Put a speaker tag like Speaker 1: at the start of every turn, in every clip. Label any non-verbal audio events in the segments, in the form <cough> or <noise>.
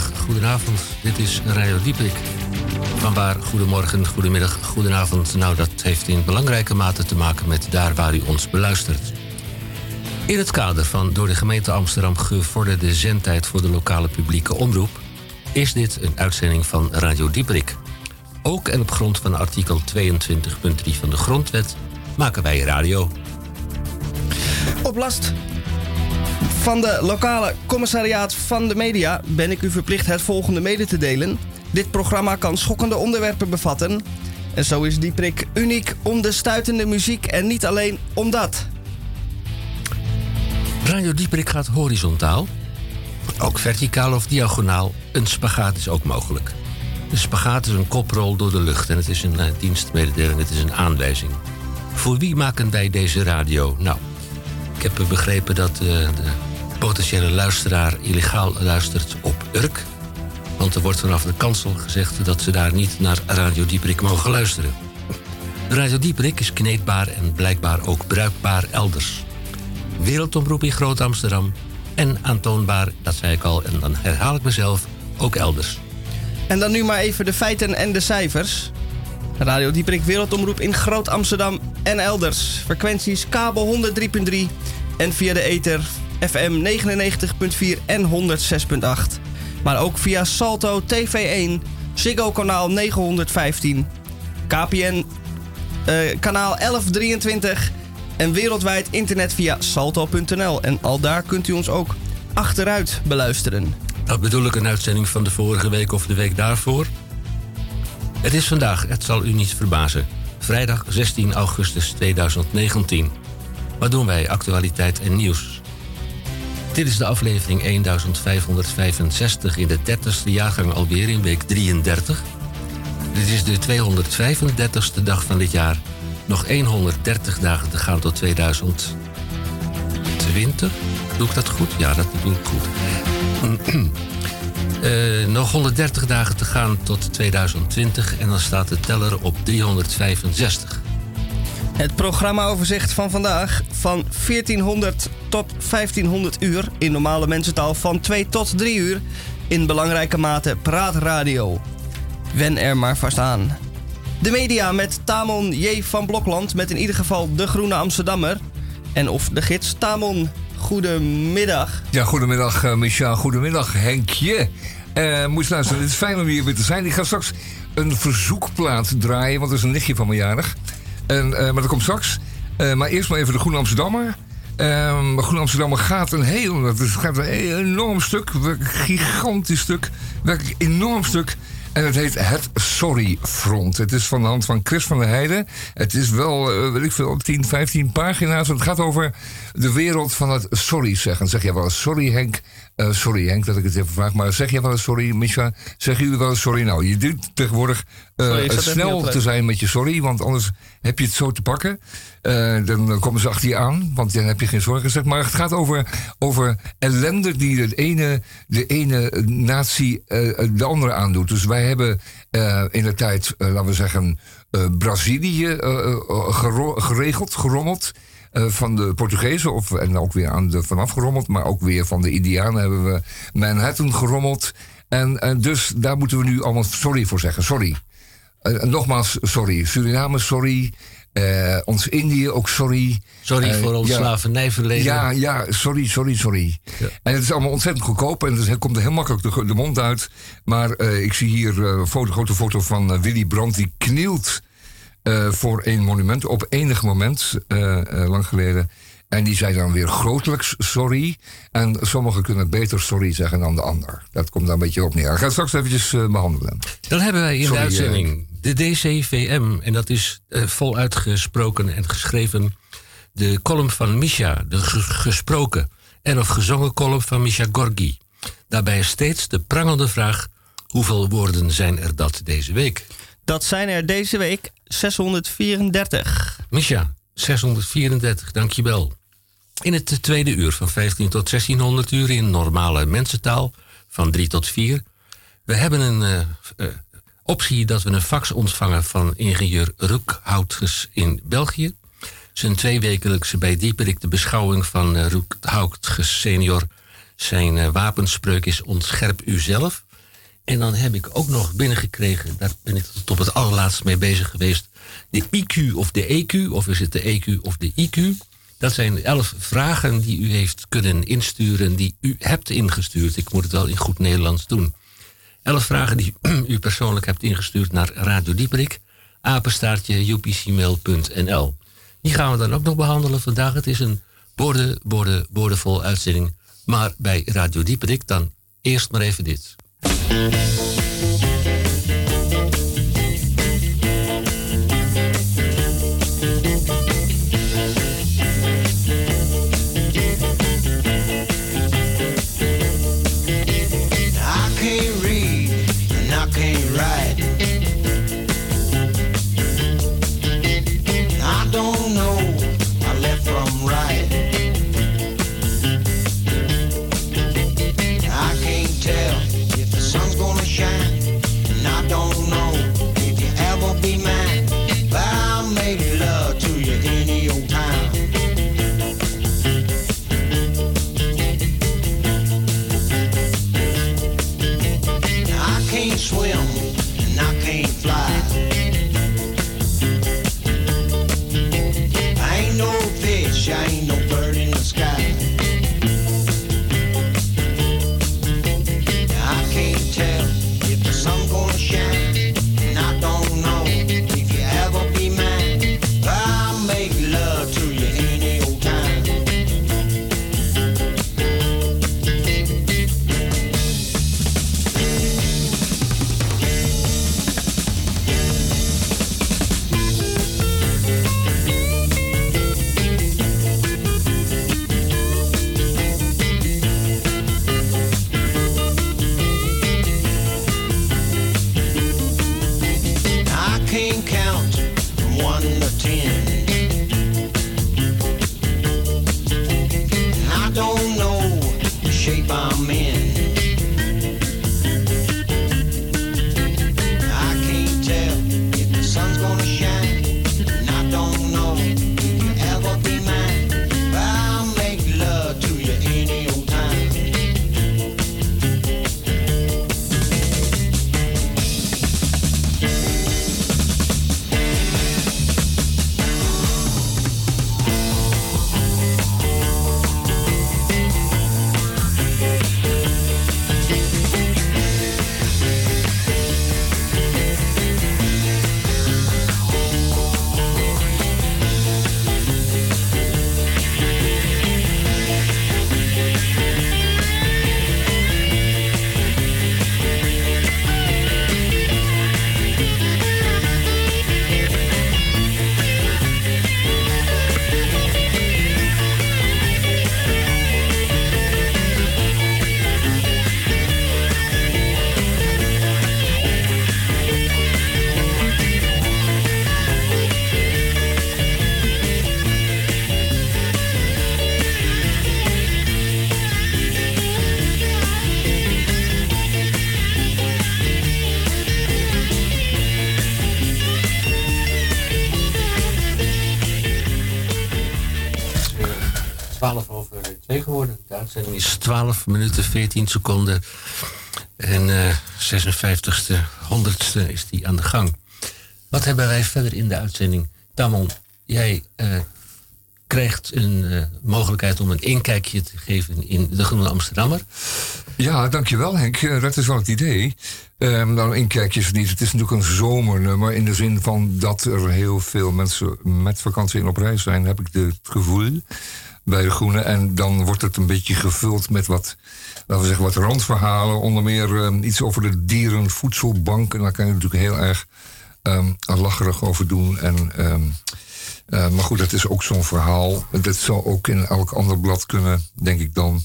Speaker 1: Goedenavond. Dit is Radio Dieprik. Vanwaar goedemorgen, goedemiddag, goedenavond. Nou, dat heeft in belangrijke mate te maken met daar waar u ons beluistert. In het kader van door de gemeente Amsterdam gevorderde zendtijd voor de lokale publieke omroep is dit een uitzending van Radio Dieprik. Ook en op grond van artikel 22.3 van de Grondwet maken wij radio.
Speaker 2: Op last van de lokale commissariaat van de media ben ik u verplicht het volgende mede te delen. Dit programma kan schokkende onderwerpen bevatten. En zo is die prik uniek om de stuitende muziek en niet alleen om dat.
Speaker 1: Radio Dieprik gaat horizontaal. Ook verticaal of diagonaal. Een spagaat is ook mogelijk. De spagaat is een koprol door de lucht en het is een uh, dienstmededeling, het is een aanwijzing. Voor wie maken wij deze radio? Nou, ik heb begrepen dat uh, de potentiële luisteraar illegaal luistert op Urk. Want er wordt vanaf de kansel gezegd dat ze daar niet naar Radio Dieprik mogen luisteren. Radio Dieprik is kneedbaar en blijkbaar ook bruikbaar elders. Wereldomroep in Groot-Amsterdam en aantoonbaar, dat zei ik al en dan herhaal ik mezelf, ook elders.
Speaker 2: En dan nu maar even de feiten en de cijfers. Radio Dieprik Wereldomroep in Groot-Amsterdam en elders. Frequenties kabel 103.3 en via de ether FM 99.4 en 106.8. Maar ook via Salto TV1, Ziggo kanaal 915, KPN uh, kanaal 1123 en wereldwijd internet via salto.nl. En al daar kunt u ons ook achteruit beluisteren.
Speaker 1: Dat bedoel ik een uitzending van de vorige week of de week daarvoor. Het is vandaag, het zal u niet verbazen, vrijdag 16 augustus 2019. Wat doen wij? Actualiteit en nieuws. Dit is de aflevering 1565 in de 30ste jaargang alweer in week 33. Dit is de 235ste dag van dit jaar. Nog 130 dagen te gaan tot 2020. Doe ik dat goed? Ja, dat doe ik goed. Uh, <clears throat> nog 130 dagen te gaan tot 2020 en dan staat de teller op 365.
Speaker 2: Het programmaoverzicht van vandaag van 1400 tot 1500 uur in normale mensentaal van 2 tot 3 uur in belangrijke mate praatradio. Wen er maar vast aan. De media met Tamon J. van Blokland met in ieder geval de Groene Amsterdammer. En of de gids Tamon, goedemiddag.
Speaker 3: Ja, goedemiddag uh, goedemiddag Henkje. Uh, moet je luisteren, het is fijn om hier weer te zijn. Ik ga straks een verzoekplaat draaien, want dat is een nichtje van mijn jarig. En, uh, maar dat komt straks. Uh, maar eerst maar even de Groene Amsterdammer. Um, Groene Amsterdammer gaat een heel, het gaat een enorm stuk, een gigantisch stuk, werkelijk enorm stuk. En het heet Het Sorry Front. Het is van de hand van Chris van der Heijden. Het is wel, uh, weet ik veel, 10, 15 pagina's. Het gaat over de wereld van het sorry zeggen. Zeg jij wel sorry Henk? Uh, sorry Henk dat ik het even vraag, maar zeg jij wel eens sorry, Misha? Zeggen jullie wel eens sorry? Nou, je doet tegenwoordig uh, sorry, snel te zijn met je sorry, want anders heb je het zo te pakken. Uh, dan komen ze achter je aan, want dan heb je geen zorgen gezegd. Maar het gaat over, over ellende die de ene, de ene natie de andere aandoet. Dus wij hebben in de tijd, laten we zeggen, Brazilië geregeld, gerommeld. Uh, van de Portugezen, of, en ook weer aan de vanaf gerommeld, maar ook weer van de Indianen hebben we Manhattan gerommeld. En, en dus daar moeten we nu allemaal sorry voor zeggen. Sorry. Uh, nogmaals, sorry. Suriname, sorry. Uh, ons Indië ook sorry.
Speaker 1: Sorry voor ons ja, slavernijverleden.
Speaker 3: Ja, ja, sorry, sorry, sorry. Ja. En het is allemaal ontzettend goedkoop en het komt er heel makkelijk de, de mond uit. Maar ik zie hier een foto, grote foto van Willy Brandt die knielt uh, voor een monument op enig moment, uh, uh, lang geleden. En die zei dan weer grotelijks sorry. En sommigen kunnen beter sorry zeggen dan de ander. Dat komt daar een beetje op neer. Ik ga het straks eventjes behandelen.
Speaker 1: Dan hebben wij in sorry, de uitzending de DCVM. En dat is voluit gesproken en geschreven. De column van Misha, de gesproken en of gezongen column van Misha Gorgi. Daarbij is steeds de prangende vraag: hoeveel woorden zijn er dat deze week?
Speaker 2: Dat zijn er deze week 634.
Speaker 1: Misha, 634, dankjewel. In het tweede uur van 15 tot 1600 uur in normale mensentaal van 3 tot 4. We hebben een uh, uh, optie dat we een fax ontvangen van ingenieur Roekhoutges in België. Zijn tweewekelijkse bij Dieperik de beschouwing van uh, senior zijn wapenspreuk is ontscherp uzelf. En dan heb ik ook nog binnengekregen, daar ben ik tot het allerlaatst mee bezig geweest. De IQ of de EQ, of is het de EQ of de IQ? Dat zijn elf vragen die u heeft kunnen insturen, die u hebt ingestuurd. Ik moet het wel in goed Nederlands doen. Elf vragen die <clears throat> u persoonlijk hebt ingestuurd naar Radio Dieperik, apenstaartje. Die gaan we dan ook nog behandelen vandaag. Het is een borden, borden, bordenvol uitzending. Maar bij Radio Dieperik dan eerst maar even dit. MUZIEK uitzending is 12 minuten 14 seconden. En uh, 56ste, 100ste is die aan de gang. Wat hebben wij verder in de uitzending? Tamon, jij uh, krijgt een uh, mogelijkheid om een inkijkje te geven in de Groene Amsterdammer.
Speaker 3: Ja, dankjewel Henk. Dat is wel het idee. Um, nou, inkijkjes niet. Het is natuurlijk een zomernummer in de zin van dat er heel veel mensen met vakantie en op reis zijn, heb ik het gevoel bij de Groene. En dan wordt het een beetje gevuld met wat, laten we zeggen, wat randverhalen. Onder meer um, iets over de dierenvoedselbank. En daar kan je natuurlijk heel erg um, lacherig over doen. En, um, uh, maar goed, dat is ook zo'n verhaal. Dat zou ook in elk ander blad kunnen, denk ik dan.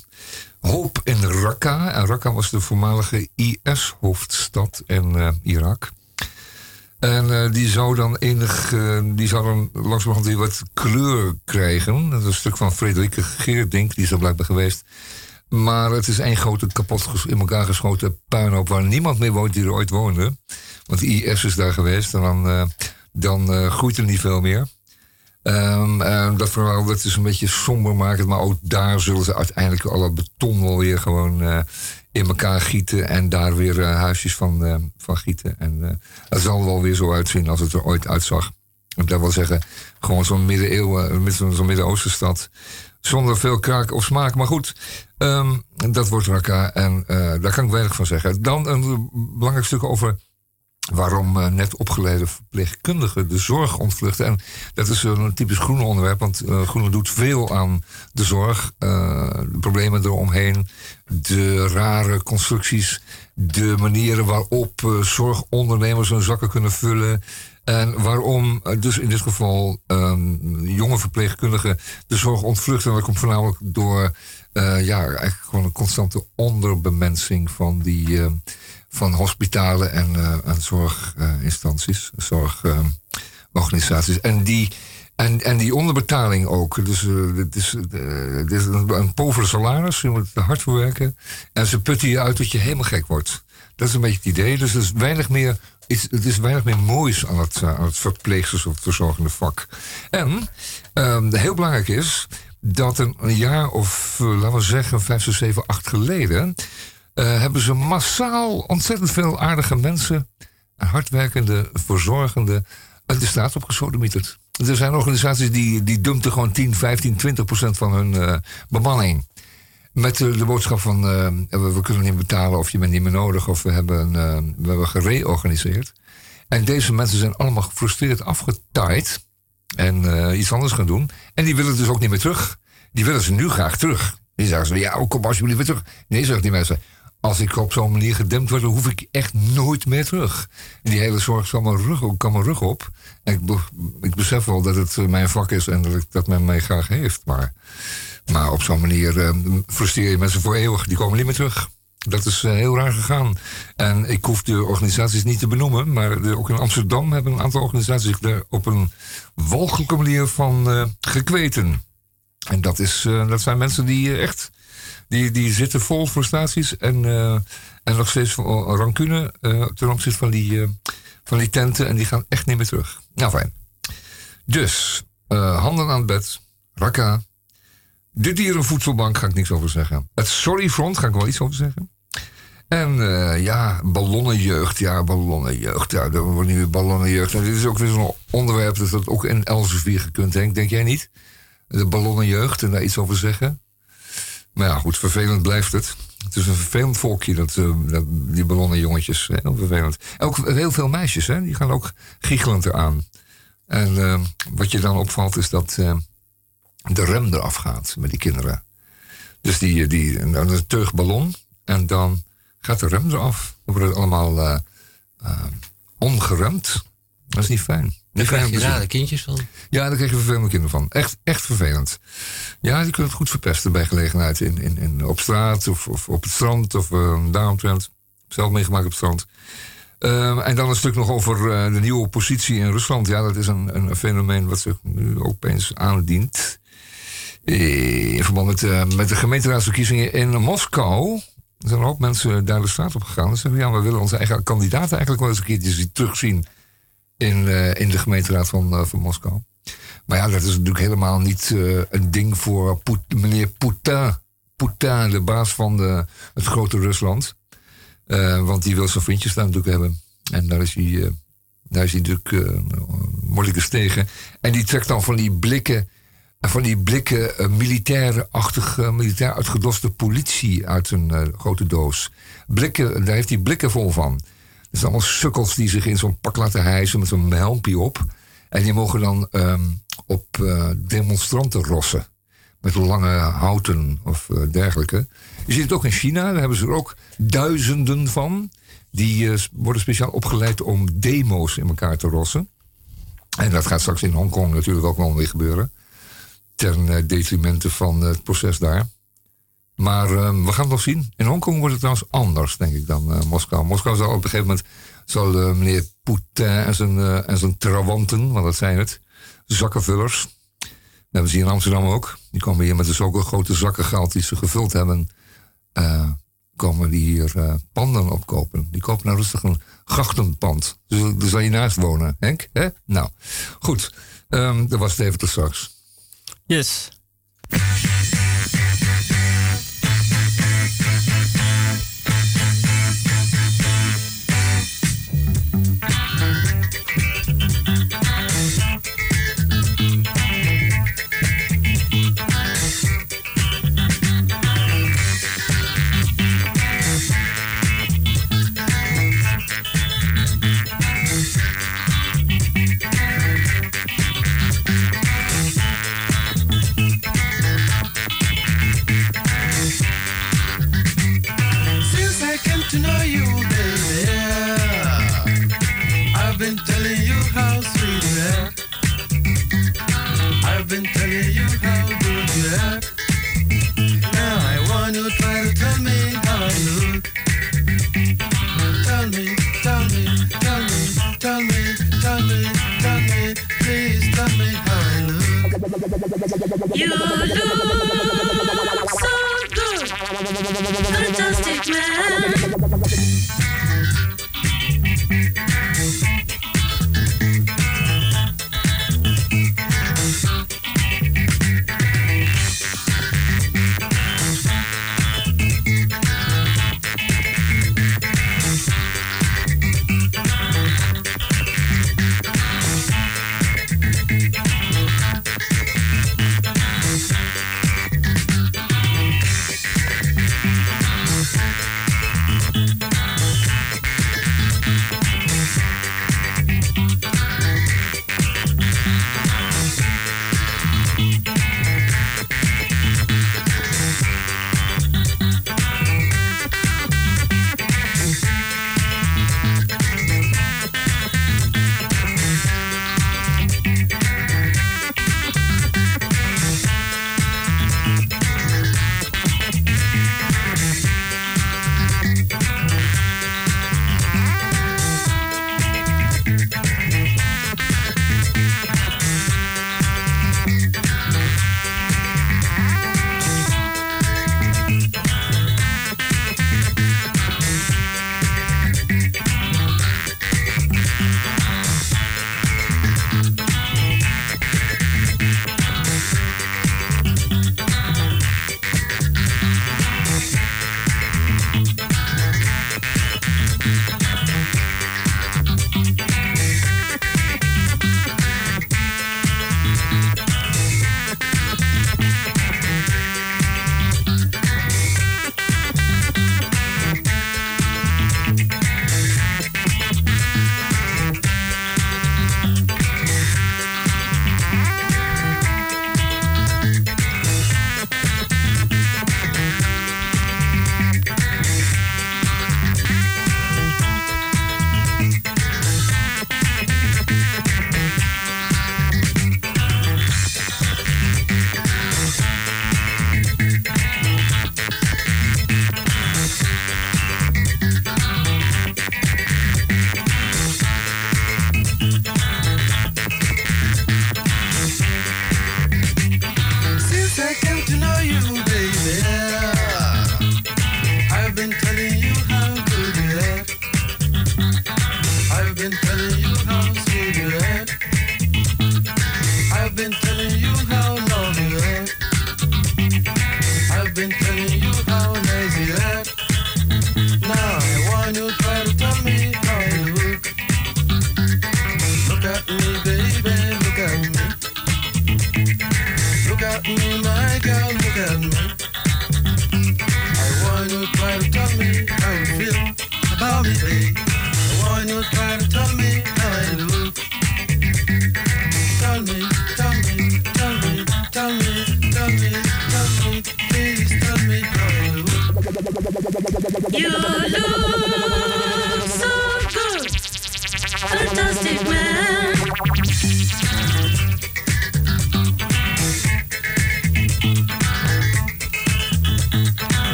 Speaker 3: Hoop in Raqqa. En Raqqa was de voormalige IS-hoofdstad in uh, Irak. En uh, die zou dan enig, uh, die zou dan langzamerhand weer wat kleur krijgen. Dat is een stuk van Frederike Geerdink, die is er blijkbaar geweest. Maar het is één grote kapot in elkaar geschoten puinhoop waar niemand meer woont die er ooit woonde. Want de IS is daar geweest en dan, uh, dan groeit er niet veel meer. Um, dat verhaal dat is een beetje somber maken, maar ook daar zullen ze uiteindelijk alle beton wel weer gewoon in elkaar gieten en daar weer uh, huisjes van, uh, van gieten. En dat zal wel weer zo uitzien als het er ooit uitzag. Ik wil zeggen, gewoon zo'n middeleeuwen, zo'n Midden-Oostenstad. Zonder veel kraak of smaak. Maar goed, um, dat wordt Raqqa en daar kan ik weinig van zeggen. Dan een belangrijk stuk over waarom uh, net opgeleide verpleegkundigen de zorg ontvluchten. En dat is een typisch groene onderwerp, want uh, Groene doet veel aan de zorg. Uh, de problemen eromheen, de rare constructies, de manieren waarop zorgondernemers hun zakken kunnen vullen. En waarom dus in dit geval um, jonge verpleegkundigen de zorg ontvluchten. En dat komt voornamelijk door ja, eigenlijk gewoon een constante onderbemensing van die van hospitalen en, uh, en zorginstanties, zorgorganisaties. en, die, en, en die onderbetaling ook. Dus uh, het is, uh, is een, een salaris, je moet er hard voor werken. En ze putten je uit dat je helemaal gek wordt. Dat is een beetje het idee. Dus er is weinig meer, is, het is weinig meer moois aan het, het verpleegsters- of verzorgende vak. En um, heel belangrijk is dat een jaar of, laten we zeggen, vijf, zes, zeven, acht geleden uh, hebben ze massaal ontzettend veel aardige mensen, hardwerkende, verzorgende, uit de straat opgesodemieterd. Er zijn organisaties die, die dumpten gewoon 10, 15, 20 procent van hun uh, bemanning. Met de, boodschap van uh, we, we, kunnen niet betalen of je bent niet meer nodig of we hebben, we hebben gereorganiseerd. En deze mensen zijn allemaal gefrustreerd afgetaaid en iets anders gaan doen. En die willen dus ook niet meer terug. Die willen ze nu graag terug. Die zeggen ze, ja, kom alsjeblieft weer terug. Nee, zeggen die mensen, als ik op zo'n manier gedempt word, dan hoef ik echt nooit meer terug. En die hele zorg zal mijn rug, kan mijn rug op. En ik, ik besef wel dat het eh, mijn vak is en dat, ik, dat men mij graag heeft. Maar, maar op zo'n manier uh, frustreer je mensen voor eeuwig. Die komen niet meer terug. Dat is uh, heel raar gegaan. En ik hoef de organisaties niet te benoemen, maar ook in Amsterdam hebben een aantal organisaties zich daar op een walgelijke manier van uh, gekweten. En dat, is, dat zijn mensen die echt die, die zitten vol frustraties en, uh, en nog steeds rancune uh, ten opzichte van die, uh, van die tenten. En die gaan echt niet meer terug. Nou, fijn. Dus, handen aan het bed. Raka. De dierenvoedselbank ga ik niks over zeggen. Het Sorryfront ga ik wel iets over zeggen. En uh, ja, ballonnenjeugd. Ja, ballonnenjeugd. Ja, er wordt nu ballonnenjeugd. En dit is ook weer zo'n onderwerp dat dat ook in Elsevier gekund heeft. Denk jij niet? De ballonnenjeugd en daar iets over zeggen. Maar ja, goed, vervelend blijft het. Het is een vervelend volkje, dat, dat die ballonnenjongetjes. Heel vervelend. Ook heel veel meisjes, hè, die gaan ook giechelend eraan. En uh, wat je dan opvalt is dat uh, de rem eraf gaat met die kinderen. Dus die, die, een teugballon en dan gaat de rem eraf. Dan wordt het allemaal ongeremd. Dat is niet fijn.
Speaker 1: Daar krijg je daar de kindjes van?
Speaker 3: Ja, daar krijg je vervelende kinderen van. Echt, echt vervelend. Ja, die kunnen het goed verpesten bij gelegenheid in, in, in, op straat of, of op het strand of uh, daaromtrent. Zelf meegemaakt op het strand. Uh, en dan een stuk nog over uh, de nieuwe positie in Rusland. Ja, dat is een, een fenomeen wat zich nu opeens aandient. In verband met, uh, met de gemeenteraadsverkiezingen in Moskou. Er zijn ook mensen daar de straat op gegaan. Ze zeggen, ja, we willen onze eigen kandidaten eigenlijk wel eens een keertje terugzien in, uh, in de gemeenteraad van, uh, van Moskou. Maar ja, dat is natuurlijk helemaal niet uh, een ding voor meneer Poutin. Poutin, de baas van de, het grote Rusland. want die wil zijn vriendjes daar natuurlijk hebben. En daar is hij, daar is hij natuurlijk moeilijk tegen. En die trekt dan van die blikken van die blikken uh, militaire-achtige, militair uitgedoste politie uit een grote doos. Blikken, daar heeft hij blikken vol van. Zijn allemaal sukkels die zich in zo'n pak laten hijsen met zo'n helmpje op. En die mogen dan um, op uh, demonstranten rossen. Met lange houten of uh, dergelijke. Je ziet het ook in China, daar hebben ze er ook duizenden van. Die uh, worden speciaal opgeleid om demo's in elkaar te rossen. En dat gaat straks in Hongkong natuurlijk ook wel weer gebeuren. Ten detrimente van het proces daar. Maar uh, we gaan het nog zien. In Hongkong wordt het trouwens anders, denk ik, dan uh, Moskou. Moskou zal op een gegeven moment zal uh, meneer Poetin en zijn, en zijn trawanten, want dat zijn het, zakkenvullers. Dat hebben ze hier in Amsterdam ook. Die komen hier met zulke grote zakken geld die ze gevuld hebben. komen die hier panden opkopen. Die kopen nou rustig een grachtenpand. Dus daar zal je naast wonen, Henk. Hè? Nou, goed. Um, dat was het even tot straks.
Speaker 4: Yes. You look so good, fantastic man.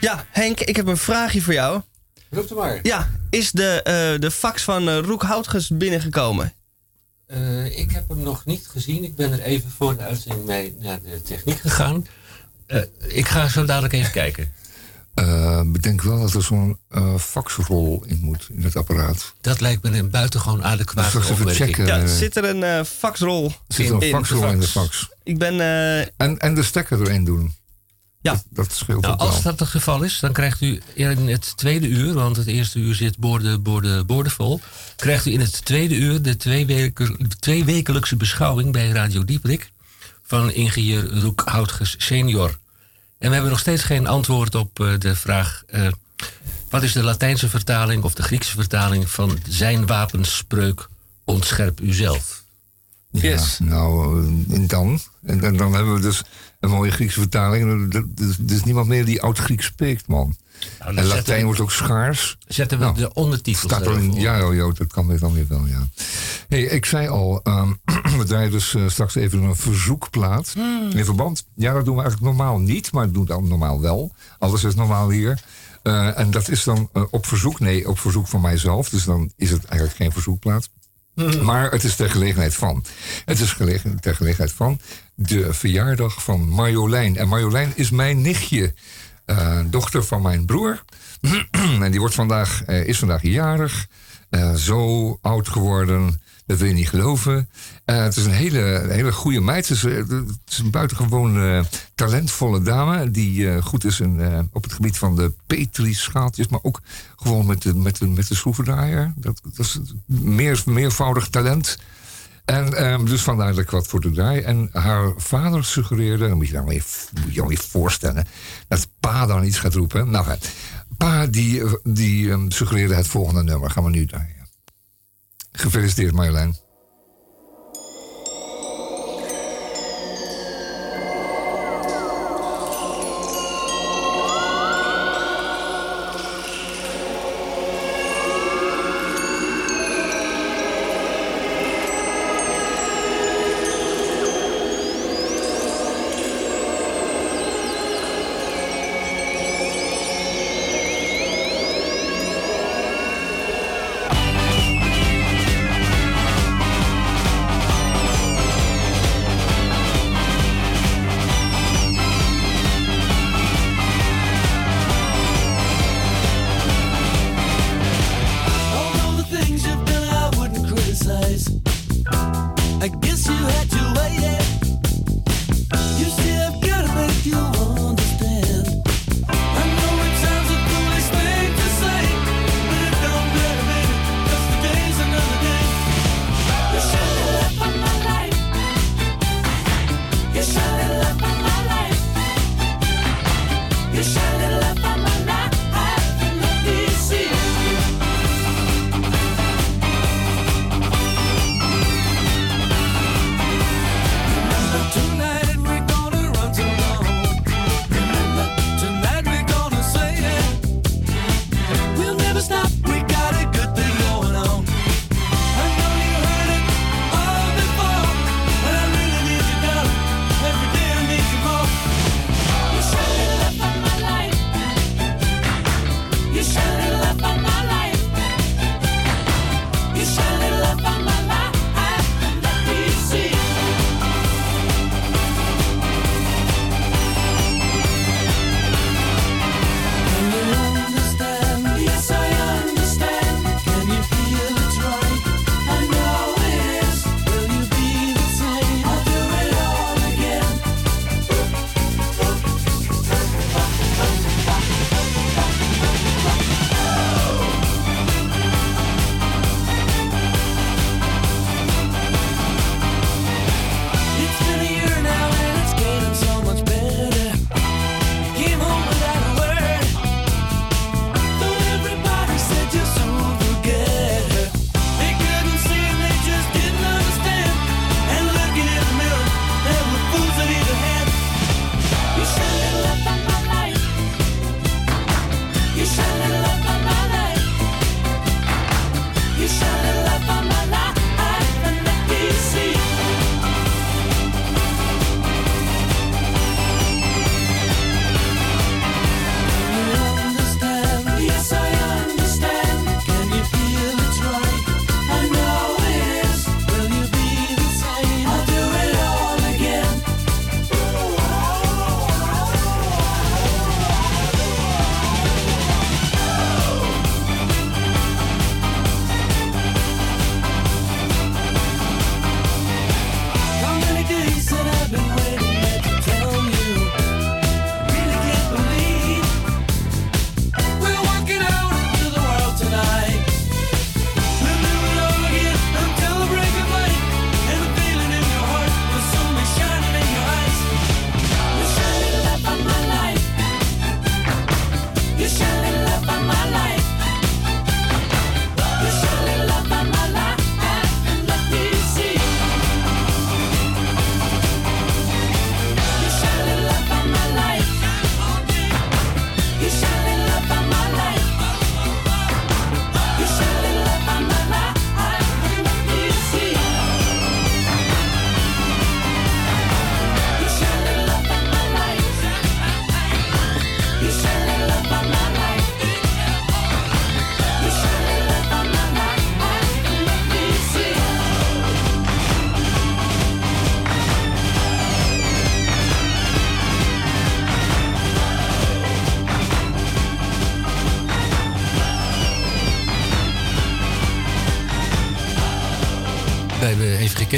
Speaker 2: Ja, Henk, ik heb een vraagje voor jou.
Speaker 1: Roep er maar.
Speaker 2: Ja, is de, eh, de fax van uh, Roek Houtges binnengekomen?
Speaker 1: Uh, ik heb hem nog niet gezien. Ik ben er even voor de uitzending mee naar de techniek gegaan. ik ga zo dadelijk even kijken. <laughs>
Speaker 3: bedenk wel dat er zo'n faxrol in moet in het apparaat.
Speaker 1: Dat lijkt me een buitengewoon adequaat
Speaker 3: dus even checken.
Speaker 2: Ja, zit er een faxrol
Speaker 3: zit er een faxrol in, in de fax?
Speaker 2: Ik ben...
Speaker 3: en, en de stekker erin doen.
Speaker 2: Ja.
Speaker 3: Dat, scheelt
Speaker 1: nou,
Speaker 3: ook
Speaker 1: Als
Speaker 3: wel.
Speaker 1: dat het geval is, dan krijgt u in het tweede uur, want het eerste uur zit boorden, boorden, boordenvol, krijgt u in het tweede uur de twee wekelijkse beschouwing bij Radio Dieprik van ingenieur Roek Houtges senior. En we hebben nog steeds geen antwoord op uh, de vraag: uh, wat is de Latijnse vertaling of de Griekse vertaling van zijn wapenspreuk ontscherp uzelf?
Speaker 3: Ja,
Speaker 2: Yes.
Speaker 3: nou, en dan? En, en dan hebben we dus een mooie Griekse vertaling. Er is niemand meer die oud-Grieks spreekt, man.
Speaker 1: Nou,
Speaker 3: en Latijn wordt ook schaars.
Speaker 1: Zetten we
Speaker 3: Nou,
Speaker 1: de ondertitels
Speaker 3: Staat er in,
Speaker 1: erop.
Speaker 3: ja, oh, joh, dat kan weer dan weer wel, ja. Hey, ik zei al, ehm, <clears throat> we draaien dus eh, straks even een verzoekplaat. In verband, ja, dat doen we eigenlijk normaal niet, maar dat doen we dan normaal wel. Alles is normaal hier. Eh, en dat is dan eh, op verzoek, nee, op verzoek van mijzelf. Dus dan is het eigenlijk geen verzoekplaat. Maar het is ter gelegenheid van. Het is gelegen, ter gelegenheid van de verjaardag van Marjolein. En Marjolein is mijn nichtje, uh, dochter van mijn broer. <clears throat> en die wordt vandaag, uh, is vandaag jarig. Uh, zo oud geworden, dat wil je niet geloven. het is een hele, hele goede meid. Het is, een buitengewoon talentvolle dame. Die goed is in, op het gebied van de Petri-schaaltjes. Maar ook gewoon met de, met met de schroevendraaier. Dat, dat is meer, meervoudig talent. En um, dus vandaar dat ik wat voor de draai. En haar vader suggereerde, dan moet je dan moet je dan even voorstellen, dat pa dan iets gaat roepen. Nou, pa die, die um, suggereerde het volgende nummer. Gaan we nu draaien. Gefeliciteerd Marjolein.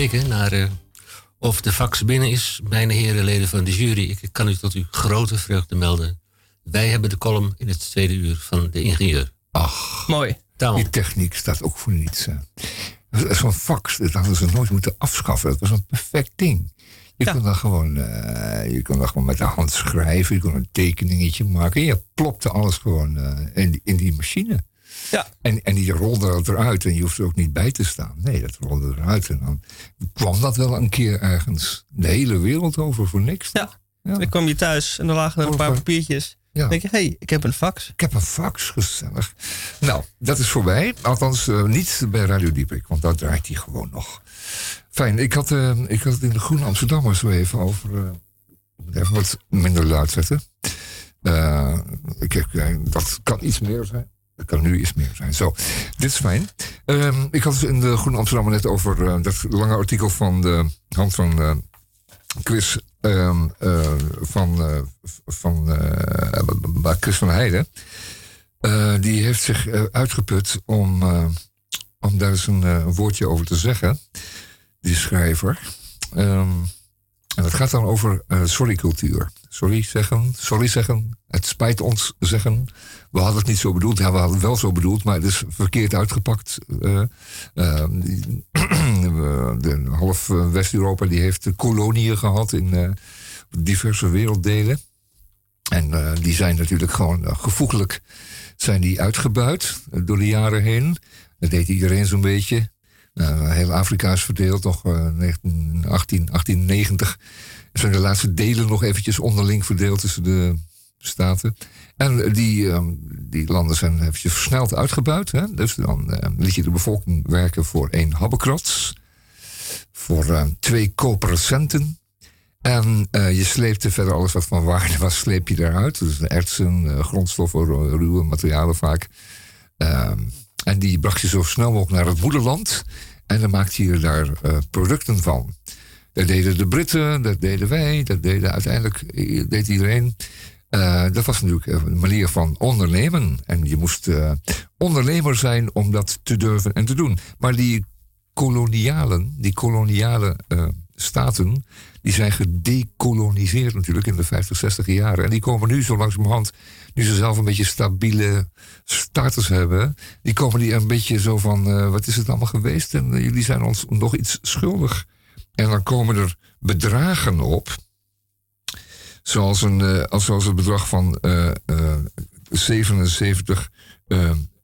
Speaker 1: Gekeken naar uh, of de fax binnen is. Mijn heren leden van de jury, ik kan u tot uw grote vreugde melden. Wij hebben de column in het tweede uur van de ingenieur.
Speaker 3: Ach,
Speaker 2: mooi.
Speaker 3: Die techniek staat ook voor niets. Zo'n fax, dat hadden ze nooit moeten afschaffen. Dat was een perfect ding. Je kon dan gewoon, uh, je kon dan gewoon met de hand schrijven. Je kon een tekeningetje maken. Je plopte alles gewoon uh, in, die, in die machine.
Speaker 2: Ja.
Speaker 3: En, en die rolde eruit en je hoeft er ook niet bij te staan. Nee, dat rolde eruit. En dan kwam dat wel een keer ergens de hele wereld over voor niks.
Speaker 2: Ja. ja. Dan kwam je thuis en dan lagen er een paar papiertjes. Ja. Denk je, hé, hey, ik heb een fax.
Speaker 3: Ik heb een fax, gezellig. Nou, dat is voorbij. Althans, uh, niet bij Radio Dieprik, want daar draait hij gewoon nog. Fijn, ik had, uh, ik had het in de Groene Amsterdammer zo even over... Uh, even wat minder luid zetten. ik, dat kan iets meer zijn. Dat kan nu iets meer zijn. Zo, dit is fijn. Um, ik had het in de Groene Amsterdammer net over dat lange artikel van de hand van Chris uh, uh, van, uh, van uh, Chris van Heijden. die heeft zich uitgeput om, om daar eens een woordje over te zeggen. Die schrijver. Um, en het gaat dan over sorry-cultuur. Sorry zeggen, sorry zeggen, het spijt ons zeggen. We hadden het niet zo bedoeld. Ja, we hadden het wel zo bedoeld, maar het is verkeerd uitgepakt. Uh, uh, <clears throat> de half West-Europa die heeft koloniën gehad in diverse werelddelen. En die zijn natuurlijk gewoon gevoeglijk zijn die uitgebuit door de jaren heen. Dat deed iedereen zo'n beetje. Heel Afrika is verdeeld, nog 19, 18, 1890 zijn de laatste delen nog eventjes onderling verdeeld tussen de staten. En die, um, die landen zijn eventjes versneld uitgebuit. Hè? Dus dan uh, liet je de bevolking werken voor één habbekrots. Voor uh, twee kopercenten. En uh, je sleepte verder alles wat van waarde was, sleep je eruit. Dus ertsen, grondstoffen, ruwe materialen vaak. Ehm, en die bracht je zo snel mogelijk naar het moederland. En dan maakte je daar producten van. Dat deden de Britten, dat deden wij, dat deden uiteindelijk deed iedereen. Uh, dat was natuurlijk een manier van ondernemen. En je moest uh, ondernemer zijn om dat te durven en te doen. Maar die kolonialen, die koloniale uh, staten, die zijn gedecoloniseerd natuurlijk in de 50, 60 jaren. En die komen nu zo langzamerhand, nu ze zelf een beetje stabiele status hebben, die komen die een beetje zo van, wat is het allemaal geweest? En jullie zijn ons nog iets schuldig. En dan komen er bedragen op. Zoals, een, uh, zoals het bedrag van uh, uh, 77,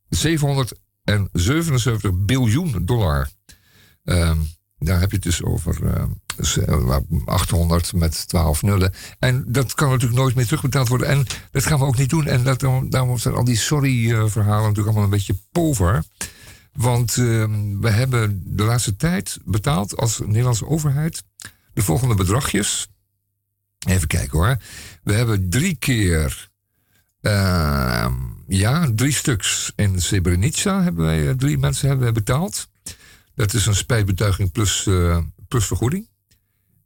Speaker 3: 777 biljoen dollar. Ehm, daar heb je het dus over 800 met 12 nullen. En dat kan natuurlijk nooit meer terugbetaald worden. En dat gaan we ook niet doen. En dat, daarom zijn al die sorry-verhalen natuurlijk allemaal een beetje pover. Want uh, we hebben de laatste tijd betaald als Nederlandse overheid de volgende bedragjes. Even kijken hoor. We hebben drie keer, uh, ja, drie stuks in Srebrenica hebben wij, eh, drie mensen hebben betaald. Dat is een spijtbetuiging plus, uh, plus vergoeding.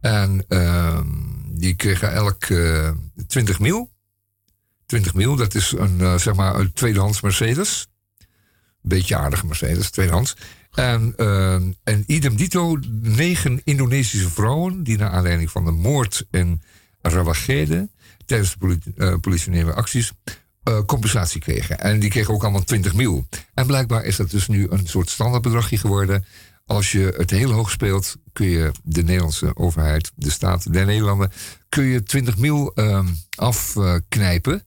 Speaker 3: En uh, die kregen elk 20 mil. 20 mil, dat is een, zeg maar, een tweedehands Mercedes beetje aardige Mercedes, tweedehands. En, uh, en idem dito, negen Indonesische vrouwen die naar aanleiding van de moord in Rawagede tijdens de politie, uh, politionele acties uh, compensatie kregen. En die kregen ook allemaal 20 mil. En blijkbaar is dat dus nu een soort standaardbedragje geworden. Als je het heel hoog speelt, kun je de Nederlandse overheid, de staat der Nederlanden, kun je 20 mil uh, afknijpen.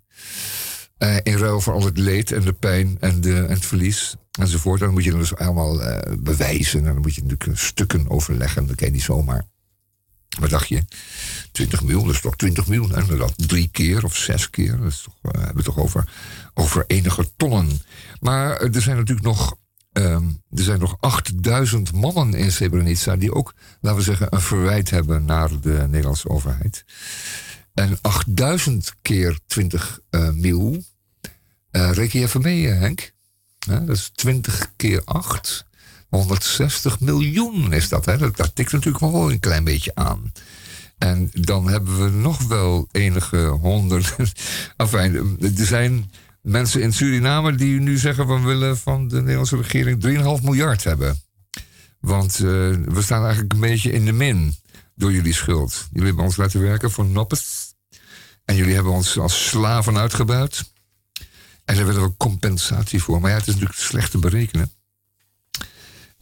Speaker 3: Uh, in ruil voor al het leed en de pijn en, de, en het verlies enzovoort. Dan moet je dus allemaal bewijzen. En dan moet je natuurlijk stukken overleggen. Dat kan je niet zomaar. Wat dacht je? 20 miljoen, dat is toch 20 miljoen? En dat drie keer of zes keer. Dat is toch, uh, hebben we toch over, over enige tonnen. Maar er zijn natuurlijk nog, um, er zijn nog 8000 mannen in Srebrenica die ook, laten we zeggen, een verwijt hebben naar de Nederlandse overheid. En 8000 keer 20 uh, mil uh, reken je even mee, eh, Henk. Dat is 20 keer 8. 160 miljoen is dat, hè? Dat, tikt natuurlijk wel een klein beetje aan. En dan hebben we nog wel enige honderden. <laughs> enfin, er zijn mensen in Suriname die nu zeggen: we willen van de Nederlandse regering 3,5 miljard hebben. Want eh, we staan eigenlijk een beetje in de min door jullie schuld. Jullie hebben ons laten werken voor noppes. En jullie hebben ons als slaven uitgebuit. En daar willen we compensatie voor. Maar ja, het is natuurlijk slecht te berekenen.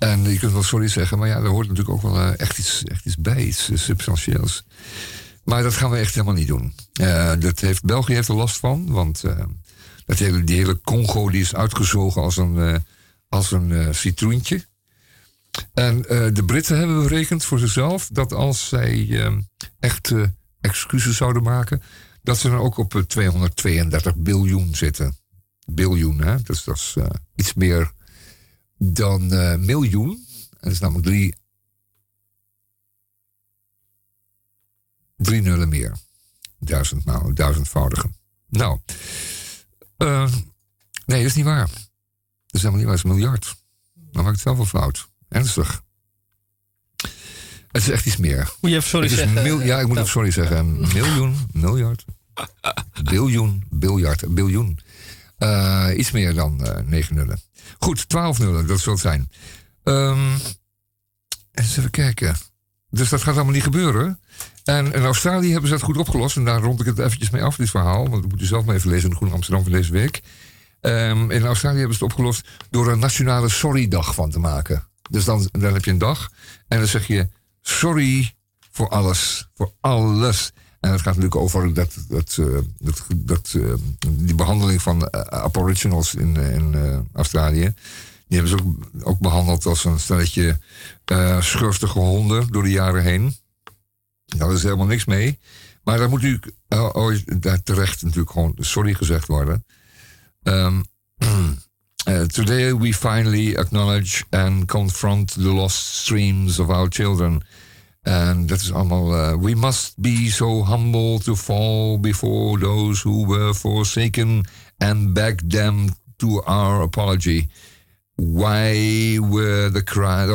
Speaker 3: En je kunt wel sorry zeggen, maar ja, er hoort natuurlijk ook wel eh, echt, iets, echt iets bij, iets eh, substantieels. Maar dat gaan we echt helemaal niet doen. Eh, dat heeft, België heeft er last van, want dat hele, die hele Congo die is uitgezogen als een, als een citroentje. En de Britten hebben berekend voor zichzelf dat als zij echt excuses zouden maken, dat ze dan ook op eh, 232 biljoen zitten. Biljoen, hè? Dus dat is iets meer dan eh, miljoen. En dat is namelijk drie, drie nullen meer. Duizend maal, duizendvoudige. Nou, eh, nee, dat is niet waar. Dat is helemaal niet waar, dat is een miljard. Dan maak ik het wel voor fout. Ernstig. Het is echt iets meer.
Speaker 2: Moet je even sorry zeggen?
Speaker 3: mil- ja, ik moet
Speaker 2: Nou.
Speaker 3: even sorry zeggen. Miljoen, miljard. Biljoen, biljard, biljoen. Eh, iets meer dan 9 nullen. Goed, 12 nullen, dat zal het zijn. Ehm, eens even kijken. Dus dat gaat allemaal niet gebeuren. En in Australië hebben ze dat goed opgelost. En daar rond ik het eventjes mee af, dit verhaal. Want dat moet u zelf maar even lezen in de Groene Amsterdam van deze week. Ehm, in Australië hebben ze het opgelost door een nationale sorry-dag van te maken. Dus dan heb je een dag en dan zeg je sorry voor alles. Voor alles. En het gaat natuurlijk over dat, dat, eh, dat, dat, eh, die behandeling van eh, aboriginals in, in Australië. Die hebben ze ook, behandeld als een stelletje eh schurftige honden door de jaren heen. Daar is helemaal niks mee. Maar daar moet natuurlijk eh, ooit- daar terecht natuurlijk gewoon sorry gezegd worden. Uh, <clears throat> today we finally acknowledge and confront the lost streams of our children. En dat is allemaal. uh, we must be so humble to fall before those who were forsaken and beg them to our apology. Why were the cries?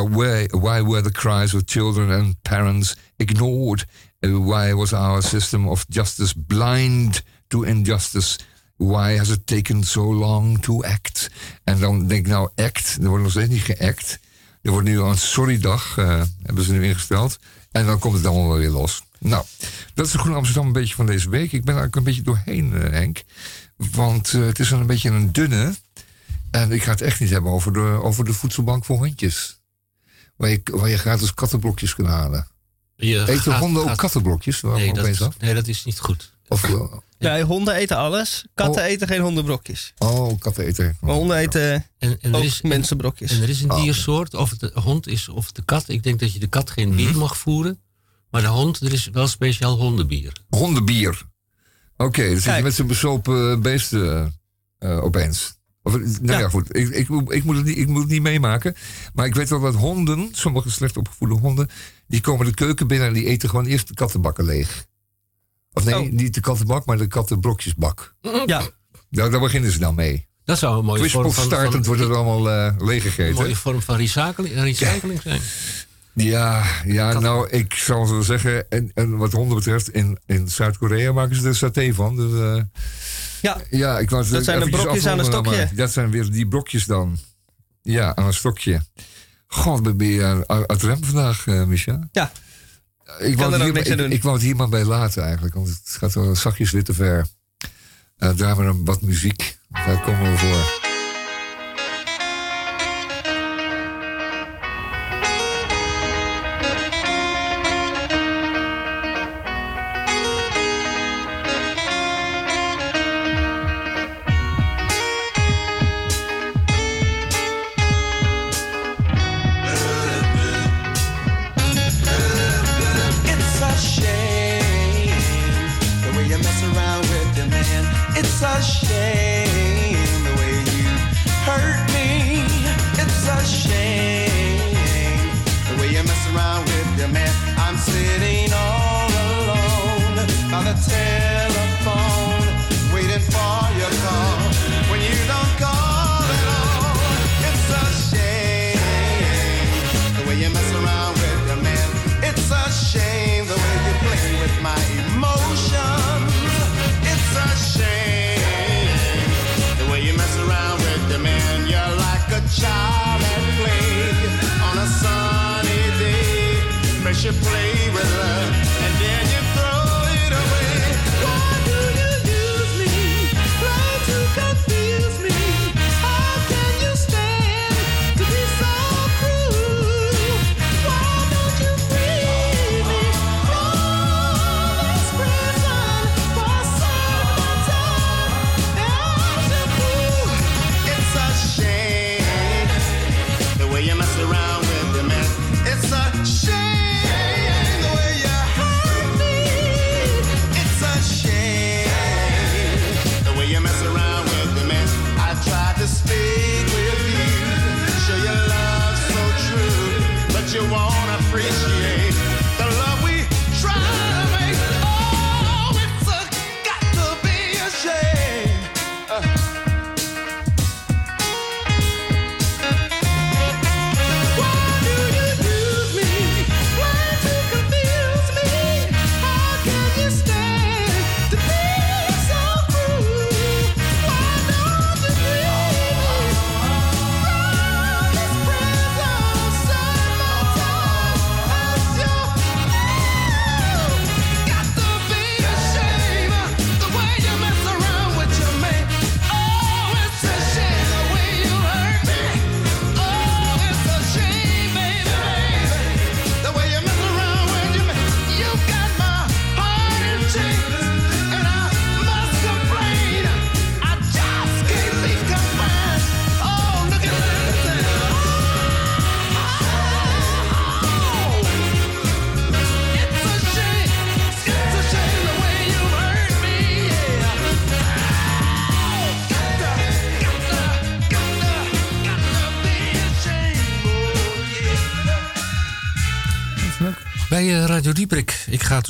Speaker 3: Why, were the cries of children and parents ignored? Why was our system of justice blind to injustice? Why has it taken so long to act? En dan denk ik nou, act. Er wordt nog steeds niet geact. Er wordt nu een sorry-dag, eh, hebben ze nu ingesteld. En dan komt het allemaal wel weer los. Nou, dat is de Groene Amsterdam een beetje van deze week. Ik ben er eigenlijk een beetje doorheen, eh, Henk. Want eh, het is een beetje een dunne. En ik ga het echt niet hebben over de, over de voedselbank voor hondjes. Waar je, waar je gratis kattenblokjes kunt halen.
Speaker 1: Je
Speaker 3: Eten
Speaker 1: gaat-
Speaker 3: honden ook kattenblokjes?
Speaker 1: Nee dat, nee, dat is niet goed.
Speaker 3: Of, eh,
Speaker 2: Nee, honden eten alles. Katten
Speaker 3: Oh.
Speaker 2: eten geen hondenbrokjes.
Speaker 3: oh, katten eten.
Speaker 2: Maar honden eten
Speaker 1: En, en, er,
Speaker 2: ook
Speaker 1: is,
Speaker 2: mensenbrokjes.
Speaker 1: en er is een
Speaker 3: Oh, oké.
Speaker 1: diersoort, of het de hond is of de kat. Ik denk dat je de kat geen bier
Speaker 3: Mhm.
Speaker 1: mag voeren. Maar de hond, er is wel speciaal hondenbier.
Speaker 3: Hondenbier. Oké, dan zit je
Speaker 2: Kijk.
Speaker 3: met zo'n bezopen beesten eh, opeens. Of, nou ja,
Speaker 2: Ja.
Speaker 3: goed. Ik, ik, moet- ik, moet het niet, ik moet het niet meemaken. Maar ik weet wel dat honden, sommige slecht opgevoede honden... die komen de keuken binnen en die eten gewoon eerst de kattenbakken leeg. Of nee,
Speaker 2: Oh.
Speaker 3: niet de kattenbak, maar de kattenbrokjesbak. <laughs>
Speaker 2: Ja,
Speaker 3: Daar, daar beginnen ze dan mee.
Speaker 1: Dat zou een mooie vorm van, van,
Speaker 3: wordt het allemaal eh
Speaker 1: een
Speaker 3: leeggegeten.
Speaker 1: mooie vorm van recycling, recycling zijn.
Speaker 3: Ja, ja nou, ik zal zo zeggen, en, en wat honden betreft, in, in Zuid-Korea maken ze er saté van. Dus, eh,
Speaker 2: ja.
Speaker 3: ja, ik het
Speaker 2: Dat zijn de brokjes aan een stokje.
Speaker 3: maar Dat zijn weer die brokjes dan. Ja, aan een stokje. God, ben je uit het rem vandaag, eh Micha?
Speaker 2: ja.
Speaker 3: Ik
Speaker 2: kan er
Speaker 3: het
Speaker 2: ook
Speaker 3: hier,
Speaker 2: niks aan
Speaker 3: ik,
Speaker 2: doen.
Speaker 3: ik wou het hier maar bij laten eigenlijk, want het gaat wel zachtjes weer te ver. Uh, draai maar een wat muziek, daar komen we voor.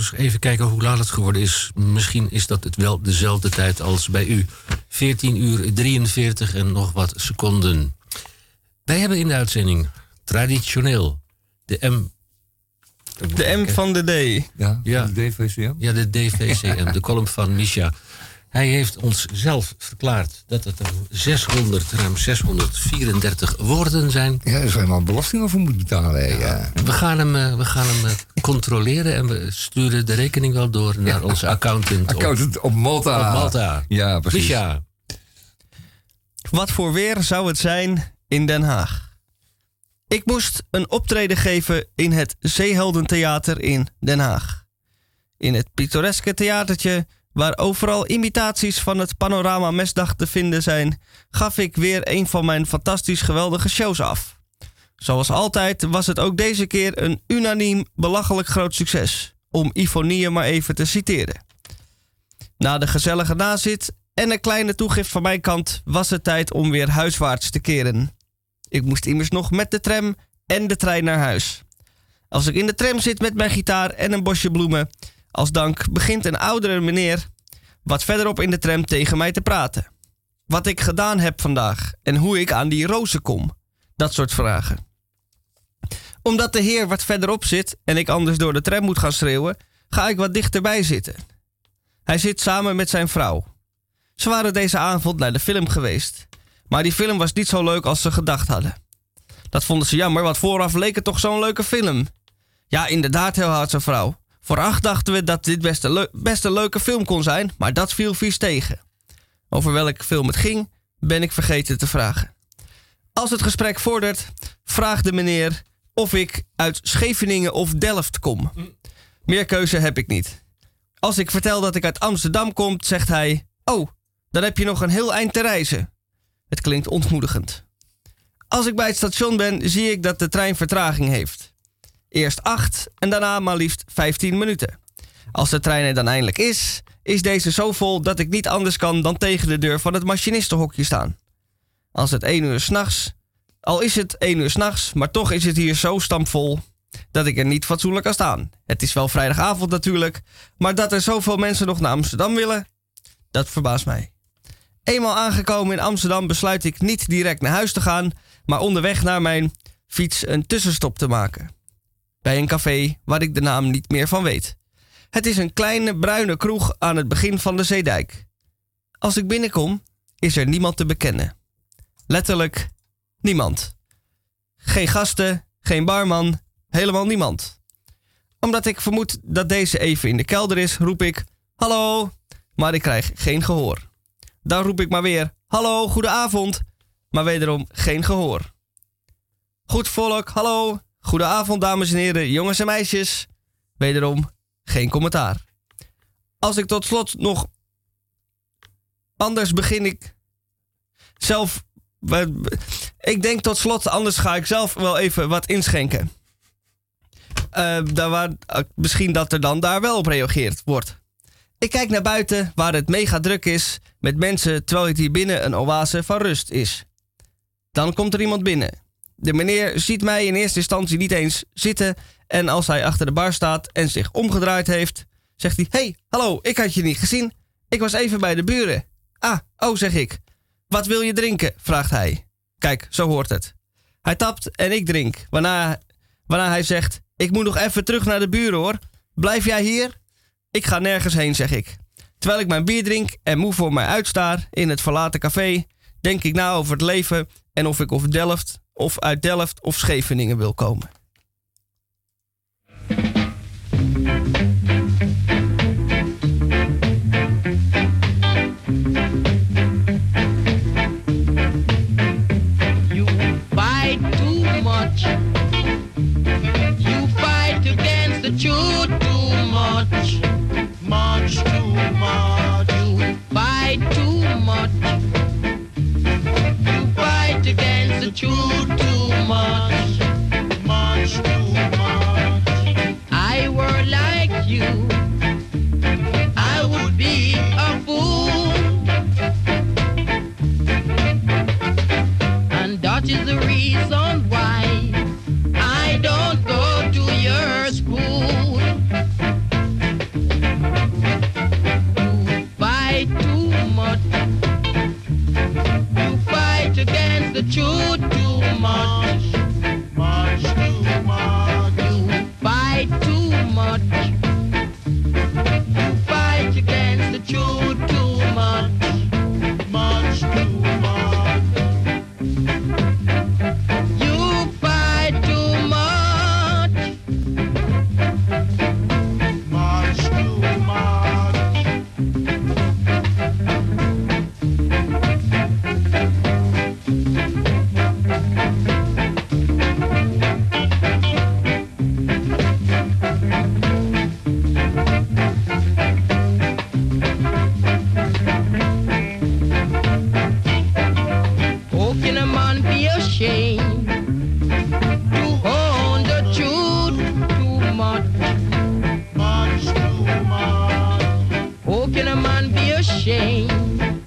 Speaker 1: Dus even kijken hoe laat het geworden is. Misschien is dat het wel dezelfde tijd als bij u. 14 uur 43 en nog wat seconden. Wij hebben in de uitzending traditioneel de M.
Speaker 2: De M van de D.
Speaker 3: Ja,
Speaker 1: Ja.
Speaker 3: de DVCM.
Speaker 1: Ja, de DVCM, de column van Misha. Hij heeft ons zelf verklaard dat het er 600, ruim 634 woorden zijn.
Speaker 3: Ja, daar zijn wel belastingen voor moeten betalen. Ja.
Speaker 1: We gaan hem, eh, we gaan hem eh, controleren en we sturen de rekening wel door naar onze accountant. op-
Speaker 3: Accountant op Malta.
Speaker 1: Op Malta.
Speaker 3: Ja, precies.
Speaker 1: Misha,
Speaker 2: Wat voor weer zou het zijn in Den Haag? Ik moest een optreden geven in het Zeeheldentheater in Den Haag. In het pittoreske theatertje, waar overal imitaties van het Panorama Mesdag te vinden zijn, gaf ik weer een van mijn fantastisch geweldige shows af. Zoals altijd was het ook deze keer een unaniem belachelijk groot succes, om Ifonie maar even te citeren. Na de gezellige nazit en een kleine toegift van mijn kant was het tijd om weer huiswaarts te keren. Ik moest immers nog met de tram en de trein naar huis. Als ik in de tram zit met mijn gitaar en een bosje bloemen, als dank begint een oudere meneer wat verderop in de tram tegen mij te praten. Wat ik gedaan heb vandaag en hoe ik aan die rozen kom. Dat soort vragen. Omdat de heer wat verderop zit en ik anders door de tram moet gaan schreeuwen, ga ik wat dichterbij zitten. Hij zit samen met zijn vrouw. Ze waren deze avond naar de film geweest. Maar die film was niet zo leuk als ze gedacht hadden. Dat vonden ze jammer, want vooraf leek het toch zo'n leuke film. Ja, inderdaad, heel hard zijn vrouw. Vooraf dachten we dat dit best een, leuke film kon zijn, maar dat viel vies tegen. Over welke film het ging, ben ik vergeten te vragen. Als het gesprek vordert, vraagt de meneer of ik uit Scheveningen of Delft kom. Meer keuze heb ik niet. Als ik vertel dat ik uit Amsterdam kom, zegt hij: Oh, dan heb je nog een heel eind te reizen. Het klinkt ontmoedigend. Als ik bij het station ben, zie ik dat de trein vertraging heeft. Eerst 8 en daarna maar liefst 15 minuten. Als de trein er dan eindelijk is, is deze zo vol dat ik niet anders kan dan tegen de deur van het machinistenhokje staan. Als het 1 uur s'nachts, al is het 1 uur s'nachts, maar toch is het hier zo stampvol dat ik er niet fatsoenlijk kan staan. Het is wel vrijdagavond natuurlijk, maar dat er zoveel mensen nog naar Amsterdam willen, dat verbaast mij. Eenmaal aangekomen in Amsterdam besluit ik niet direct naar huis te gaan, maar onderweg naar mijn fiets een tussenstop te maken. Bij een café waar ik de naam niet meer van weet. Het is een kleine bruine kroeg aan het begin van de Zeedijk. Als ik binnenkom, is er niemand te bekennen. Letterlijk niemand. Geen gasten, geen barman, helemaal niemand. Omdat ik vermoed dat deze even in de kelder is, roep ik: Hallo, maar ik krijg geen gehoor. Dan roep ik maar weer: Hallo, goedenavond, maar wederom geen gehoor. Goed volk, hallo, goedenavond dames en heren, jongens en meisjes. Wederom geen commentaar. Als ik tot slot nog. Anders begin ik zelf. Ik denk tot slot, anders ga ik zelf wel even wat inschenken. Uh, daar waar, uh, misschien dat er dan daar wel op reageerd wordt. Ik kijk naar buiten waar het mega druk is met mensen terwijl het hier binnen een oase van rust is. Dan komt er iemand binnen. De meneer ziet mij in eerste instantie niet eens zitten en als hij achter de bar staat en zich omgedraaid heeft, zegt hij: Hey, hallo, ik had je niet gezien. Ik was even bij de buren. Ah, oh, zeg ik. Wat wil je drinken? vraagt hij. Kijk, zo hoort het. Hij tapt en ik drink, waarna, waarna hij zegt: Ik moet nog even terug naar de buren hoor. Blijf jij hier? Ik ga nergens heen, zeg ik. Terwijl ik mijn bier drink en moe voor mij uitstaar in het verlaten café, denk ik na over het leven en of ik of Delft of uit Delft of Scheveningen wil komen.
Speaker 1: Can a man be ashamed?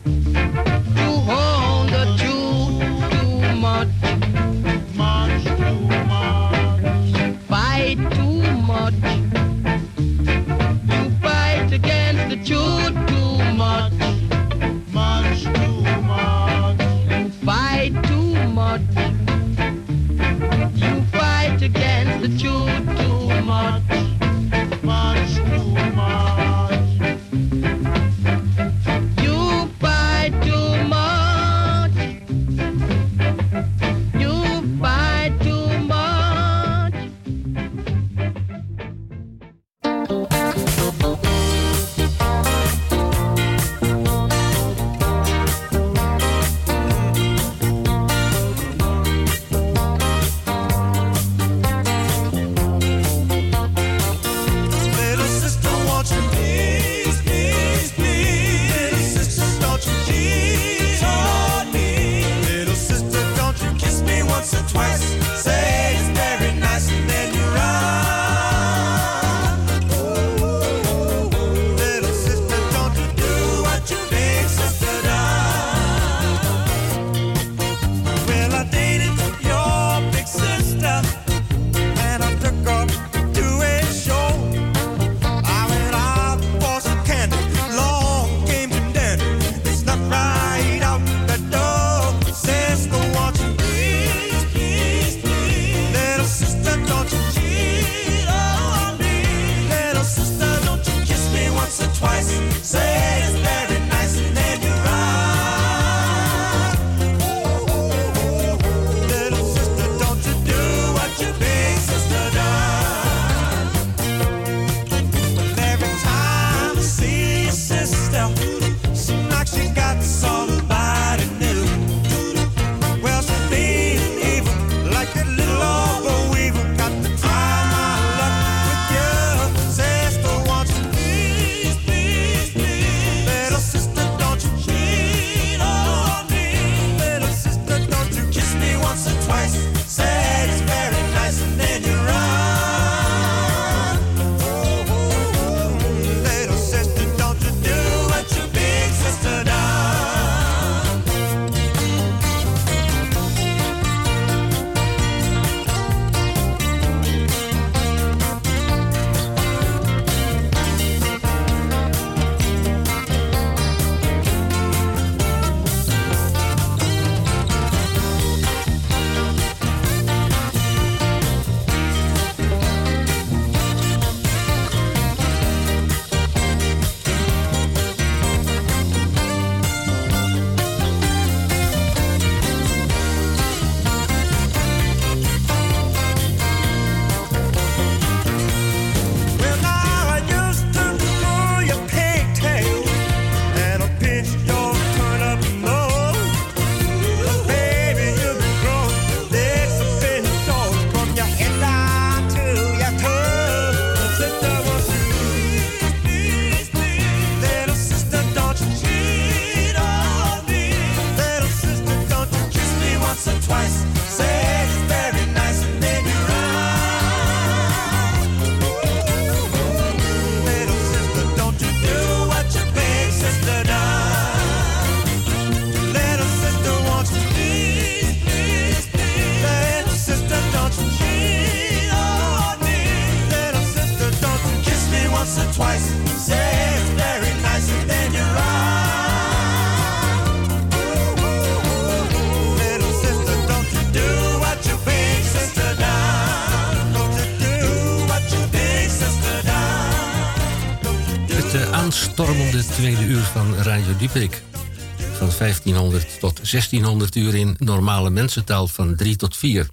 Speaker 1: Van 1500 tot 1600 uur in normale mensentaal van 3 tot 4.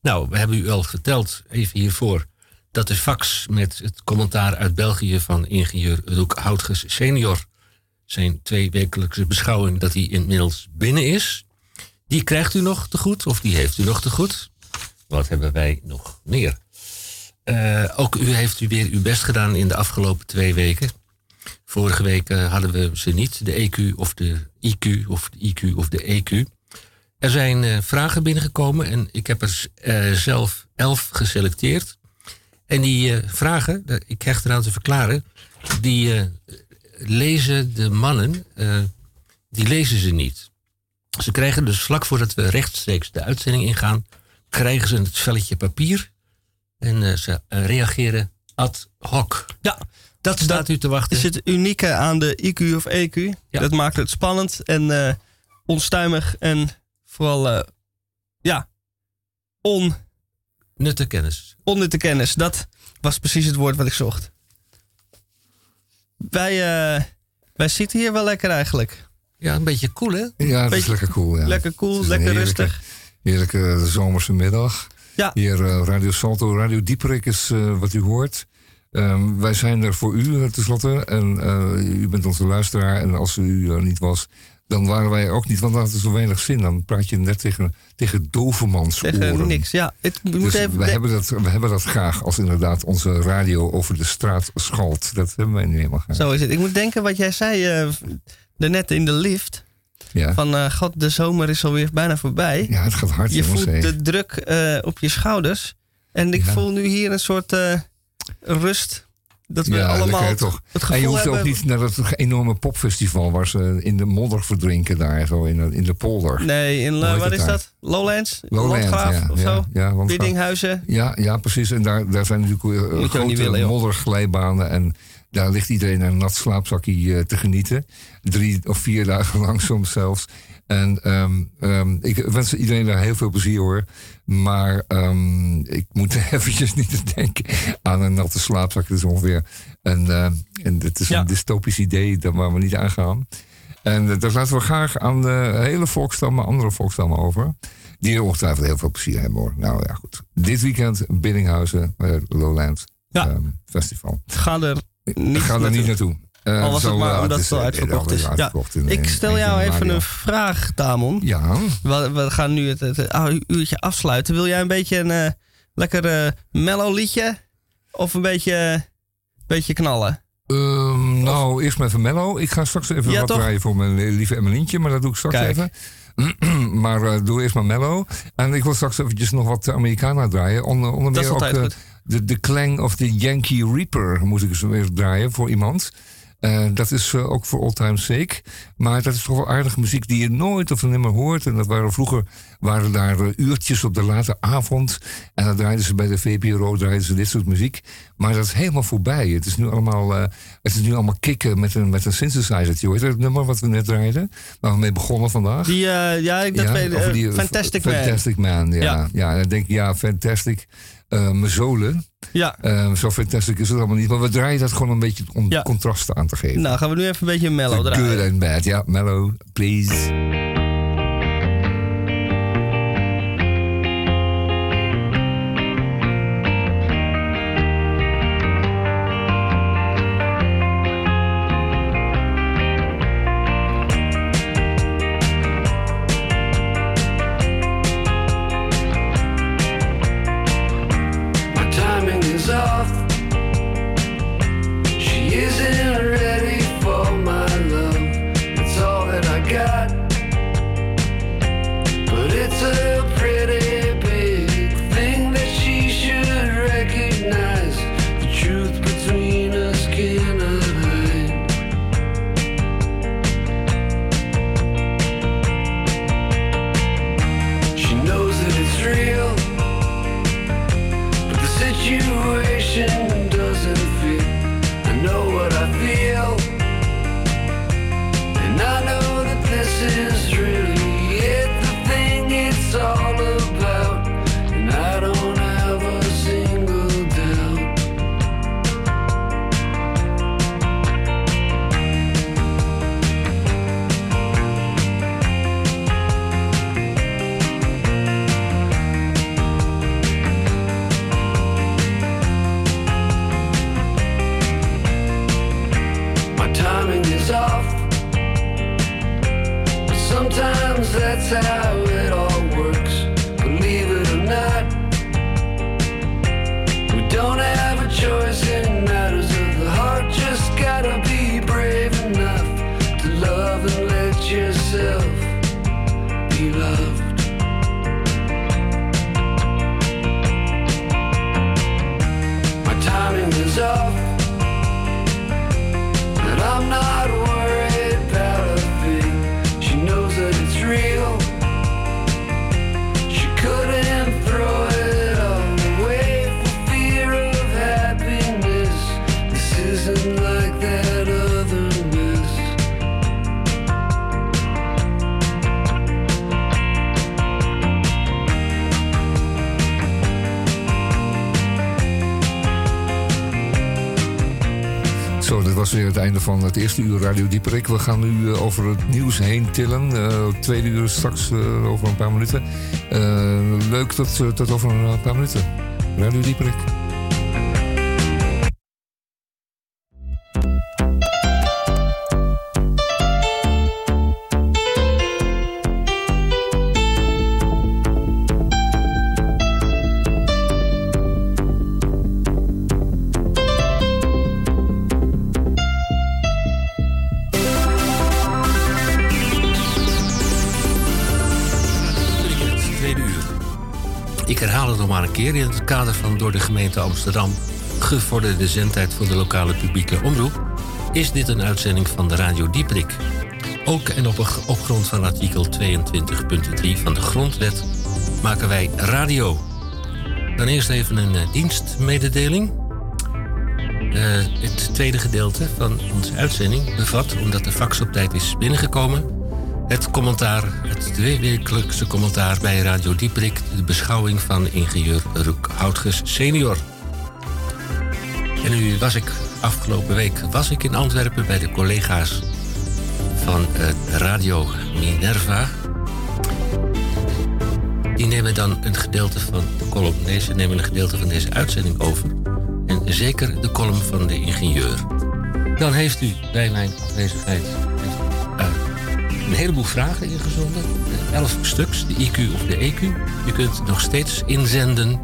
Speaker 1: Nou, we hebben u al verteld, even hiervoor, dat de fax met het commentaar uit België van ingenieur Roek Houtges senior, zijn tweewekelijkse beschouwing dat hij inmiddels binnen is, die krijgt u nog te goed, of die heeft u nog te goed. Wat hebben wij nog meer? Eh, ook u heeft u weer uw best gedaan in de afgelopen twee weken. Vorige week eh, hadden we ze niet, de EQ of de IQ of de IQ of de EQ. Er zijn eh, vragen binnengekomen en ik heb er eh, zelf elf geselecteerd. En die vragen, ik krijg eraan te verklaren, die lezen de mannen, die lezen ze niet. Ze krijgen dus vlak voordat we rechtstreeks de uitzending ingaan, krijgen ze het velletje papier en ze reageren ad hoc.
Speaker 2: Ja, dat is
Speaker 1: Staat
Speaker 2: dat
Speaker 1: u te wachten?
Speaker 2: is het unieke aan de IQ of EQ.
Speaker 1: Ja.
Speaker 2: Dat maakt het spannend en eh, onstuimig en vooral, eh, ja, on,
Speaker 1: Nutte kennis.
Speaker 2: onnutte kennis. Dat was precies het woord wat ik zocht. Wij, eh, wij zitten hier wel lekker eigenlijk.
Speaker 1: Ja, een beetje cool hè?
Speaker 3: Ja, dat is lekker cool. Ja.
Speaker 2: Lekker cool, lekker
Speaker 3: heerlijke-
Speaker 2: rustig.
Speaker 3: Heerlijke zomerse middag.
Speaker 2: Ja.
Speaker 3: Hier Radio Salto, Radio Dieperik is wat u hoort. Ehm, wij zijn er voor u eh, tenslotte. En eh, u bent onze luisteraar. En als u er niet was, dan waren wij ook niet. Want dan had zo weinig zin. Dan praat je net tegen, tegen dovermans
Speaker 2: Tegen niks. Ja, het, we
Speaker 3: Dus
Speaker 2: even
Speaker 3: we, hebben dat, we hebben dat graag als inderdaad onze radio over de straat schalt. Dat hebben wij nu helemaal graag.
Speaker 2: Zo is het. Ik moet denken wat jij zei eh daarnet in de lift.
Speaker 3: Ja.
Speaker 2: Van, eh, god, de zomer is alweer bijna voorbij.
Speaker 3: ja, het gaat hard
Speaker 2: je
Speaker 3: jongens.
Speaker 2: voelt de druk eh, op je schouders. En ik
Speaker 3: Ja.
Speaker 2: voel nu hier een soort eh, rust. Dat we
Speaker 3: Ja,
Speaker 2: allemaal het,
Speaker 3: toch?
Speaker 2: het
Speaker 3: En je hoeft
Speaker 2: hebben...
Speaker 3: ook niet naar dat enorme popfestival waar ze in de modder verdrinken daar, zo in de, in de polder.
Speaker 2: Nee, in,
Speaker 3: Hoe
Speaker 2: eh,
Speaker 3: het
Speaker 2: is
Speaker 3: daar?
Speaker 2: dat? Lowlands?
Speaker 3: Lowland,
Speaker 2: Landgraaf
Speaker 3: ja,
Speaker 2: of
Speaker 3: ja,
Speaker 2: zo?
Speaker 3: ja.
Speaker 2: Biddinghuizen?
Speaker 3: Ja, ja, precies. En daar, daar zijn natuurlijk eh, grote
Speaker 2: willen,
Speaker 3: modderglijbanen. En daar ligt iedereen een nat slaapzakje eh, te genieten. Drie of vier dagen <laughs> lang soms zelfs. En ehm, ehm, ik wens iedereen daar heel veel plezier hoor. Maar ehm, ik moet <laughs> eventjes niet denken aan een natte slaapzak. Dat is ongeveer een, eh, en dit is
Speaker 2: Ja.
Speaker 3: een dystopisch idee dat waar we niet aan gaan. En eh, dat laten we graag aan de hele volkstammen, andere volkstammen over. Die er ongetwijfeld heel veel plezier hebben hoor. Nou ja, goed. Dit weekend Biddinghuizen, eh, Lowland
Speaker 2: Ja.
Speaker 3: ehm, Festival.
Speaker 2: Ga er niet
Speaker 3: ga daar niet naartoe. Eh,
Speaker 2: Al was het maar
Speaker 3: eh,
Speaker 2: omdat
Speaker 3: het
Speaker 2: zo
Speaker 3: eh,
Speaker 2: uitverkocht is. Ja. Ik stel jou even een vraag, Tamon.
Speaker 3: Ja,
Speaker 2: We, we gaan nu het, het, het uurtje afsluiten. Wil jij een beetje een lekker mellow liedje? Of een beetje, beetje knallen?
Speaker 3: Ehm, nou, eerst maar even Mello. Ik ga straks even
Speaker 2: Ja,
Speaker 3: wat
Speaker 2: toch?
Speaker 3: draaien voor mijn lieve Emmelientje, maar dat doe ik straks
Speaker 2: Kijk.
Speaker 3: even. <clears throat> maar eh, doe eerst maar Mello. En ik wil straks eventjes nog wat Americana draaien. Onder, onder meer ook de, de Clang of the Yankee Reaper moet ik eens weer draaien voor iemand. Eh, dat is eh, ook voor Old Time's Sake. Maar dat is toch wel aardige muziek die je nooit of nimmer hoort. En dat waren vroeger waren daar eh, uurtjes op de late avond. En dan draaiden ze bij de VPRO draaiden ze dit soort muziek. Maar dat is helemaal voorbij. Het is nu allemaal, het is nu allemaal kicken met een, met een synthesizer. Hoe heet dat nummer wat we net draaiden? Waar we mee begonnen vandaag?
Speaker 2: Die, ja, ik dat
Speaker 3: Ja, die, eh,
Speaker 2: Fantastic Man.
Speaker 3: Fantastic Man, ja.
Speaker 2: Ja.
Speaker 3: ja. dan denk ik, ja, fantastic. Eh mijn zolen.
Speaker 2: Ja,
Speaker 3: Eh, zo fantastic is het allemaal niet. Maar we draaien dat gewoon een beetje om
Speaker 2: Ja.
Speaker 3: contrasten aan te geven.
Speaker 2: nou gaan we nu even een beetje mellow
Speaker 3: The
Speaker 2: draaien.
Speaker 3: good and bad. Ja, mellow, please. Radio Dieperik. We gaan nu eh, over het nieuws heen tillen. Het tweede uur straks eh, over een paar minuten. Leuk tot, tot over een paar minuten. Radio Dieperik.
Speaker 1: In het kader van door de gemeente Amsterdam gevorderde zendtijd voor de lokale publieke omroep. Is dit een uitzending van de Radio Dieprik? Ook en op, op grond van artikel 22.3 van de Grondwet maken wij radio. Dan eerst even een eh, dienstmededeling. Eh, het tweede gedeelte van onze uitzending bevat, omdat de fax op tijd is binnengekomen, het commentaar, het tweewekelijkse commentaar bij Radio Dieprik, de beschouwing van ingenieur Roek Houtges senior. En nu was ik afgelopen week was ik in Antwerpen bij de collega's van eh, Radio Minerva. Die nemen dan een gedeelte van de column, nee, ze nemen een gedeelte van deze uitzending over. En zeker de column van de ingenieur. Dan heeft u bij mijn afwezigheid een heleboel vragen ingezonden. Elf stuks, de IQ of de EQ. Je kunt nog steeds inzenden.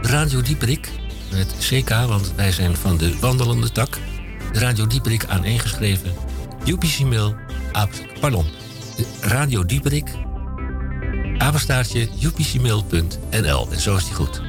Speaker 1: Radio Dieprik, met CK, want wij zijn van de wandelende tak. Radio Dieprik aaneengeschreven. UPC Mail, aap- pardon, Radio Dieprik, apenstaartje upcmail.nl. En zo is die goed.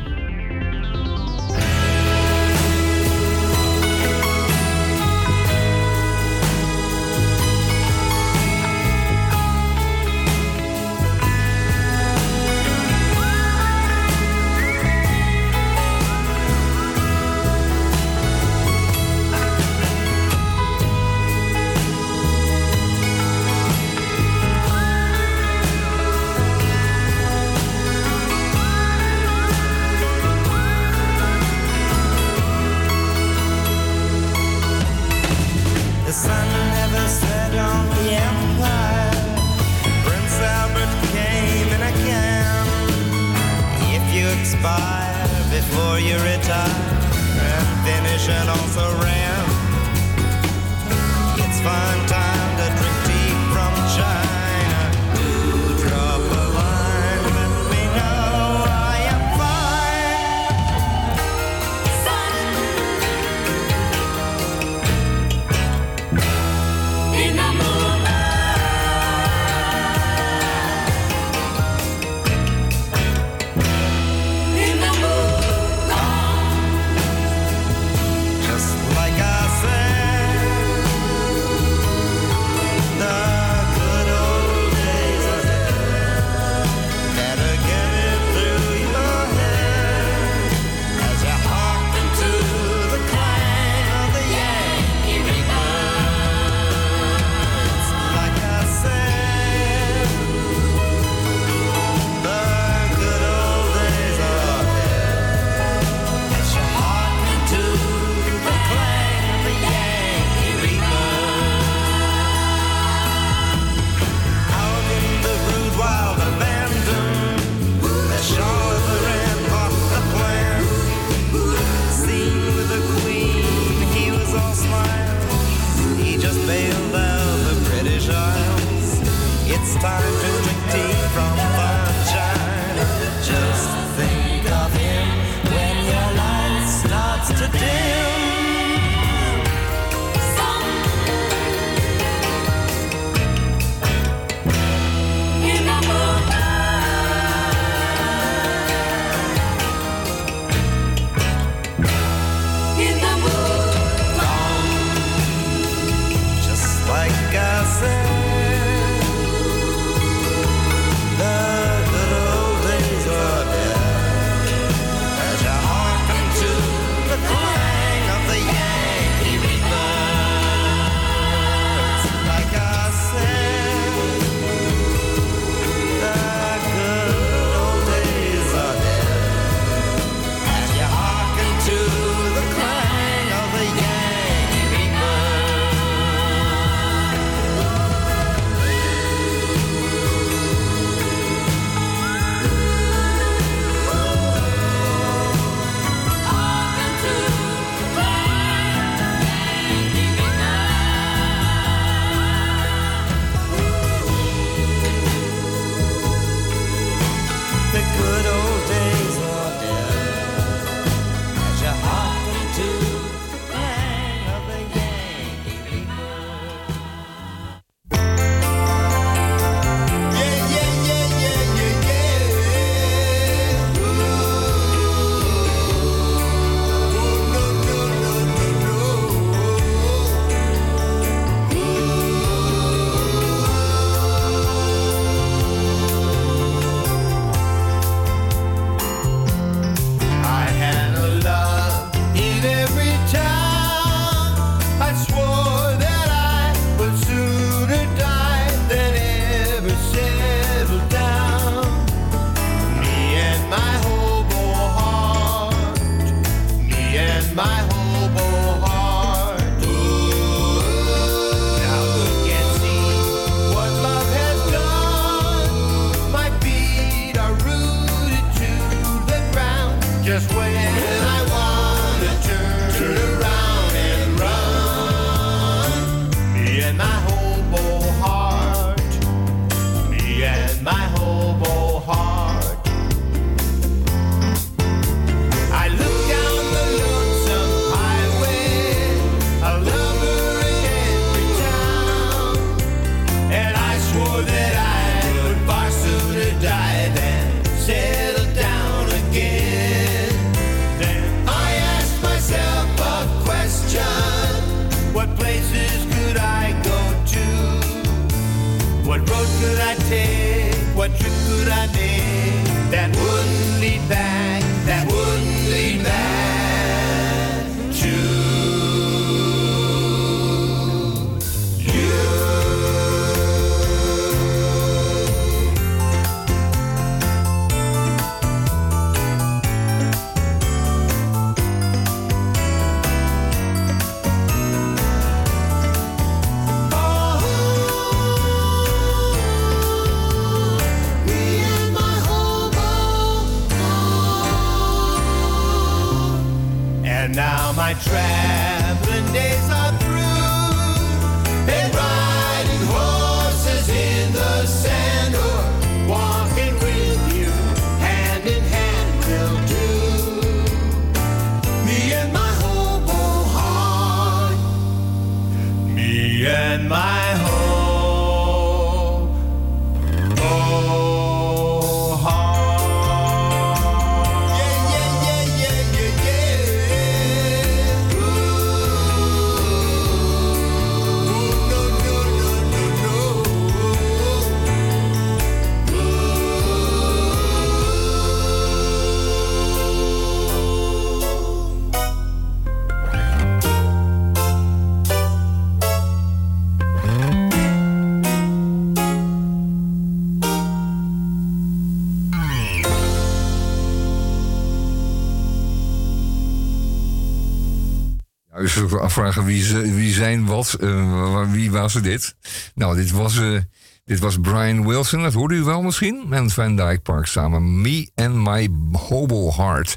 Speaker 3: Afvragen wie, ze, wie zijn wat, eh, wie was dit? Nou, dit was, eh, dit was Brian Wilson, dat hoorde u wel misschien. En Van Dyke Park samen. Me and My Hobo Heart.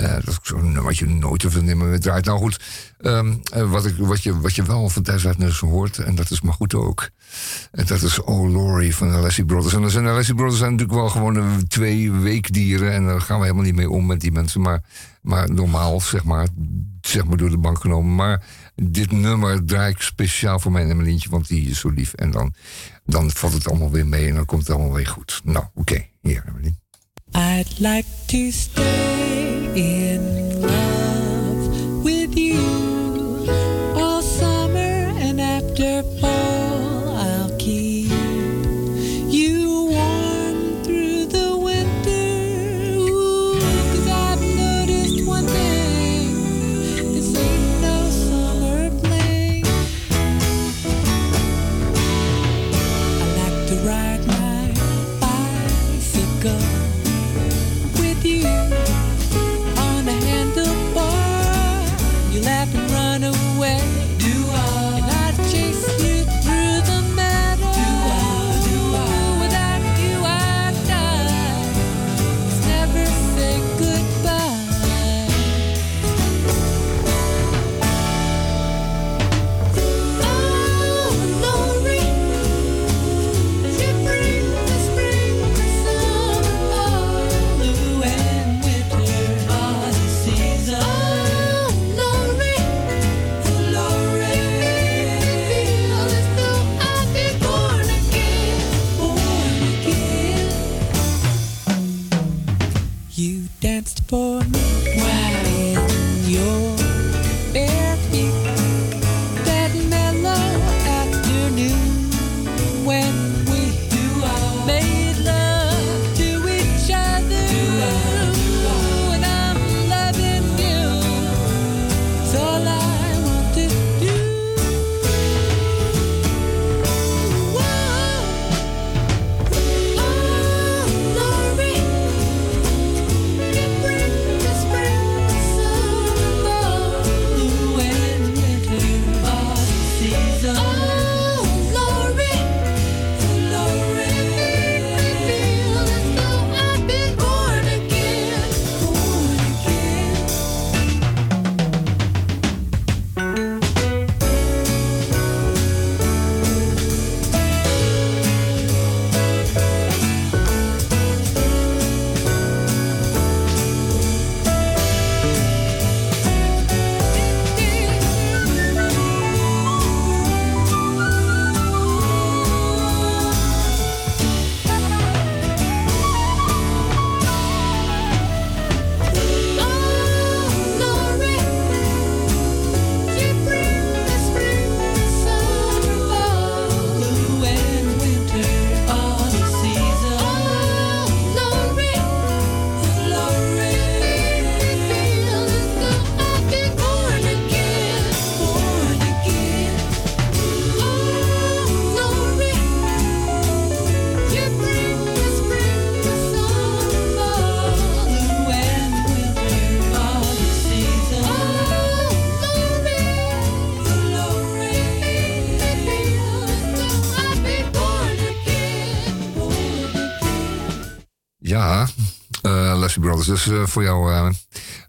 Speaker 3: Eh, dat is zo'n wat je nooit te veel meer draait. Nou goed, ehm, eh, wat, ik, wat, je, wat je wel van Thijs hoort, en dat is maar goed ook. En dat is Oh van de Leslie Brothers. En de Leslie Brothers zijn natuurlijk wel gewoon twee weekdieren. En daar gaan we helemaal niet mee om met die mensen. Maar, maar normaal, zeg maar, zeg maar door de bank genomen. Maar dit nummer draai ik speciaal voor mijn Emmelientje, want die is zo lief. En dan, dan valt het allemaal weer mee en dan komt het allemaal weer goed. Nou, oké, hier, Emmeline.
Speaker 5: I'd like to stay in love
Speaker 3: eh dus eh, voor jou, eh,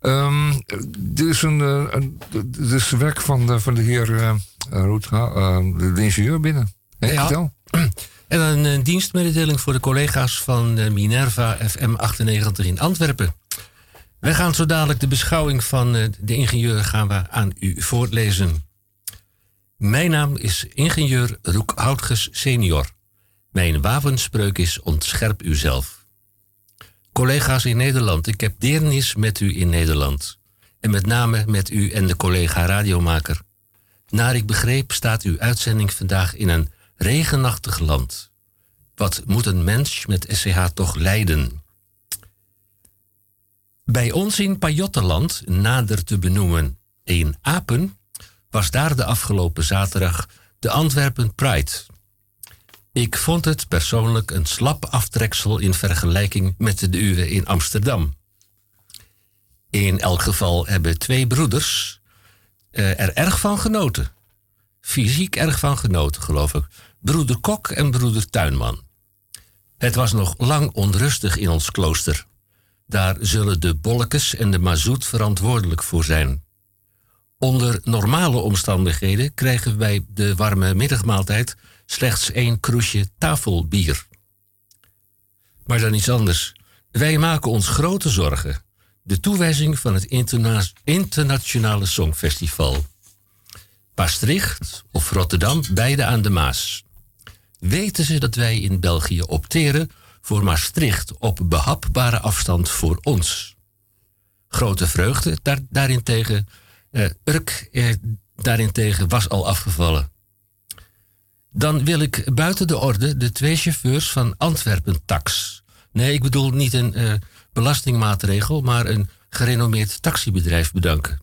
Speaker 3: Ehm, dit is een, eh, een, dit is werk van de, van de heer eh eh, de, de ingenieur binnen.
Speaker 1: Ja.
Speaker 3: vertel.
Speaker 1: En een, eh, dienstmededeling voor de collega's van eh, Minerva FM 98 in Antwerpen. Wij gaan zo dadelijk de beschouwing van eh, de ingenieur gaan we aan u voorlezen. Mijn naam is ingenieur Roek Houtges senior. Mijn wapenspreuk is ontscherp uzelf. Collega's in Nederland, ik heb deernis met u in Nederland. En met name met u en de collega radiomaker. Naar ik begreep staat uw uitzending vandaag in een regenachtig land. Wat moet een mens met SCH toch lijden? Bij ons in Pajottenland, nader te benoemen in Apen, was daar de afgelopen zaterdag de Antwerpen Pride. Ik vond het persoonlijk een slap aftreksel in vergelijking met de uwe in Amsterdam. In elk geval hebben twee broeders eh, er erg van genoten. Fysiek erg van genoten, geloof ik. Broeder Kok en broeder Tuinman. Het was nog lang onrustig in ons klooster. Daar zullen de bolletjes en de mazoet verantwoordelijk voor zijn. Onder normale omstandigheden krijgen we bij de warme middagmaaltijd slechts één kroesje tafelbier. Maar dan iets anders. Wij maken ons grote zorgen. De toewijzing van het interna- Internationale Songfestival. Maastricht of Rotterdam, beide aan de Maas. Weten ze dat wij in België opteren voor Maastricht op behapbare afstand voor ons? Grote vreugde daar, daarentegen, eh, Urk eh, daarentegen was al afgevallen. Dan wil ik buiten de orde de twee chauffeurs van Antwerpen Tax. Nee, ik bedoel niet een eh, belastingmaatregel, maar een gerenommeerd taxibedrijf bedanken.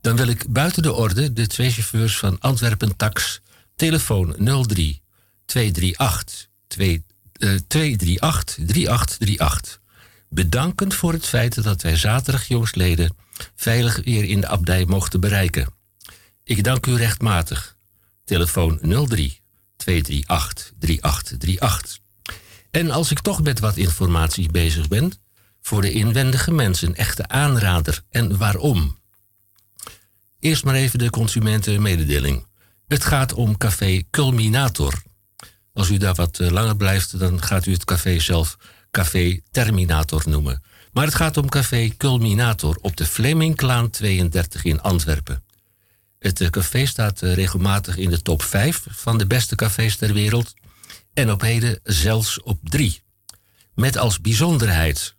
Speaker 1: Dan wil ik buiten de orde de twee chauffeurs van Antwerpen Tax, telefoon 03 238 2, eh, 238 3838. Bedanken voor het feit dat wij zaterdag jongstleden veilig weer in de abdij mochten bereiken. Ik dank u rechtmatig. Telefoon 03 238 3838. En als ik toch met wat informatie bezig ben, voor de inwendige mensen echte aanrader en waarom. Eerst maar even de consumentenmededeling. Het gaat om café Culminator. Als u daar wat eh, langer blijft, dan gaat u het café zelf Café Terminator noemen. Maar het gaat om café Culminator op de Flemingklaan 32 in Antwerpen. Het eh, café staat eh, regelmatig in de top 5 van de beste cafés ter wereld. En op heden zelfs op 3. Met als bijzonderheid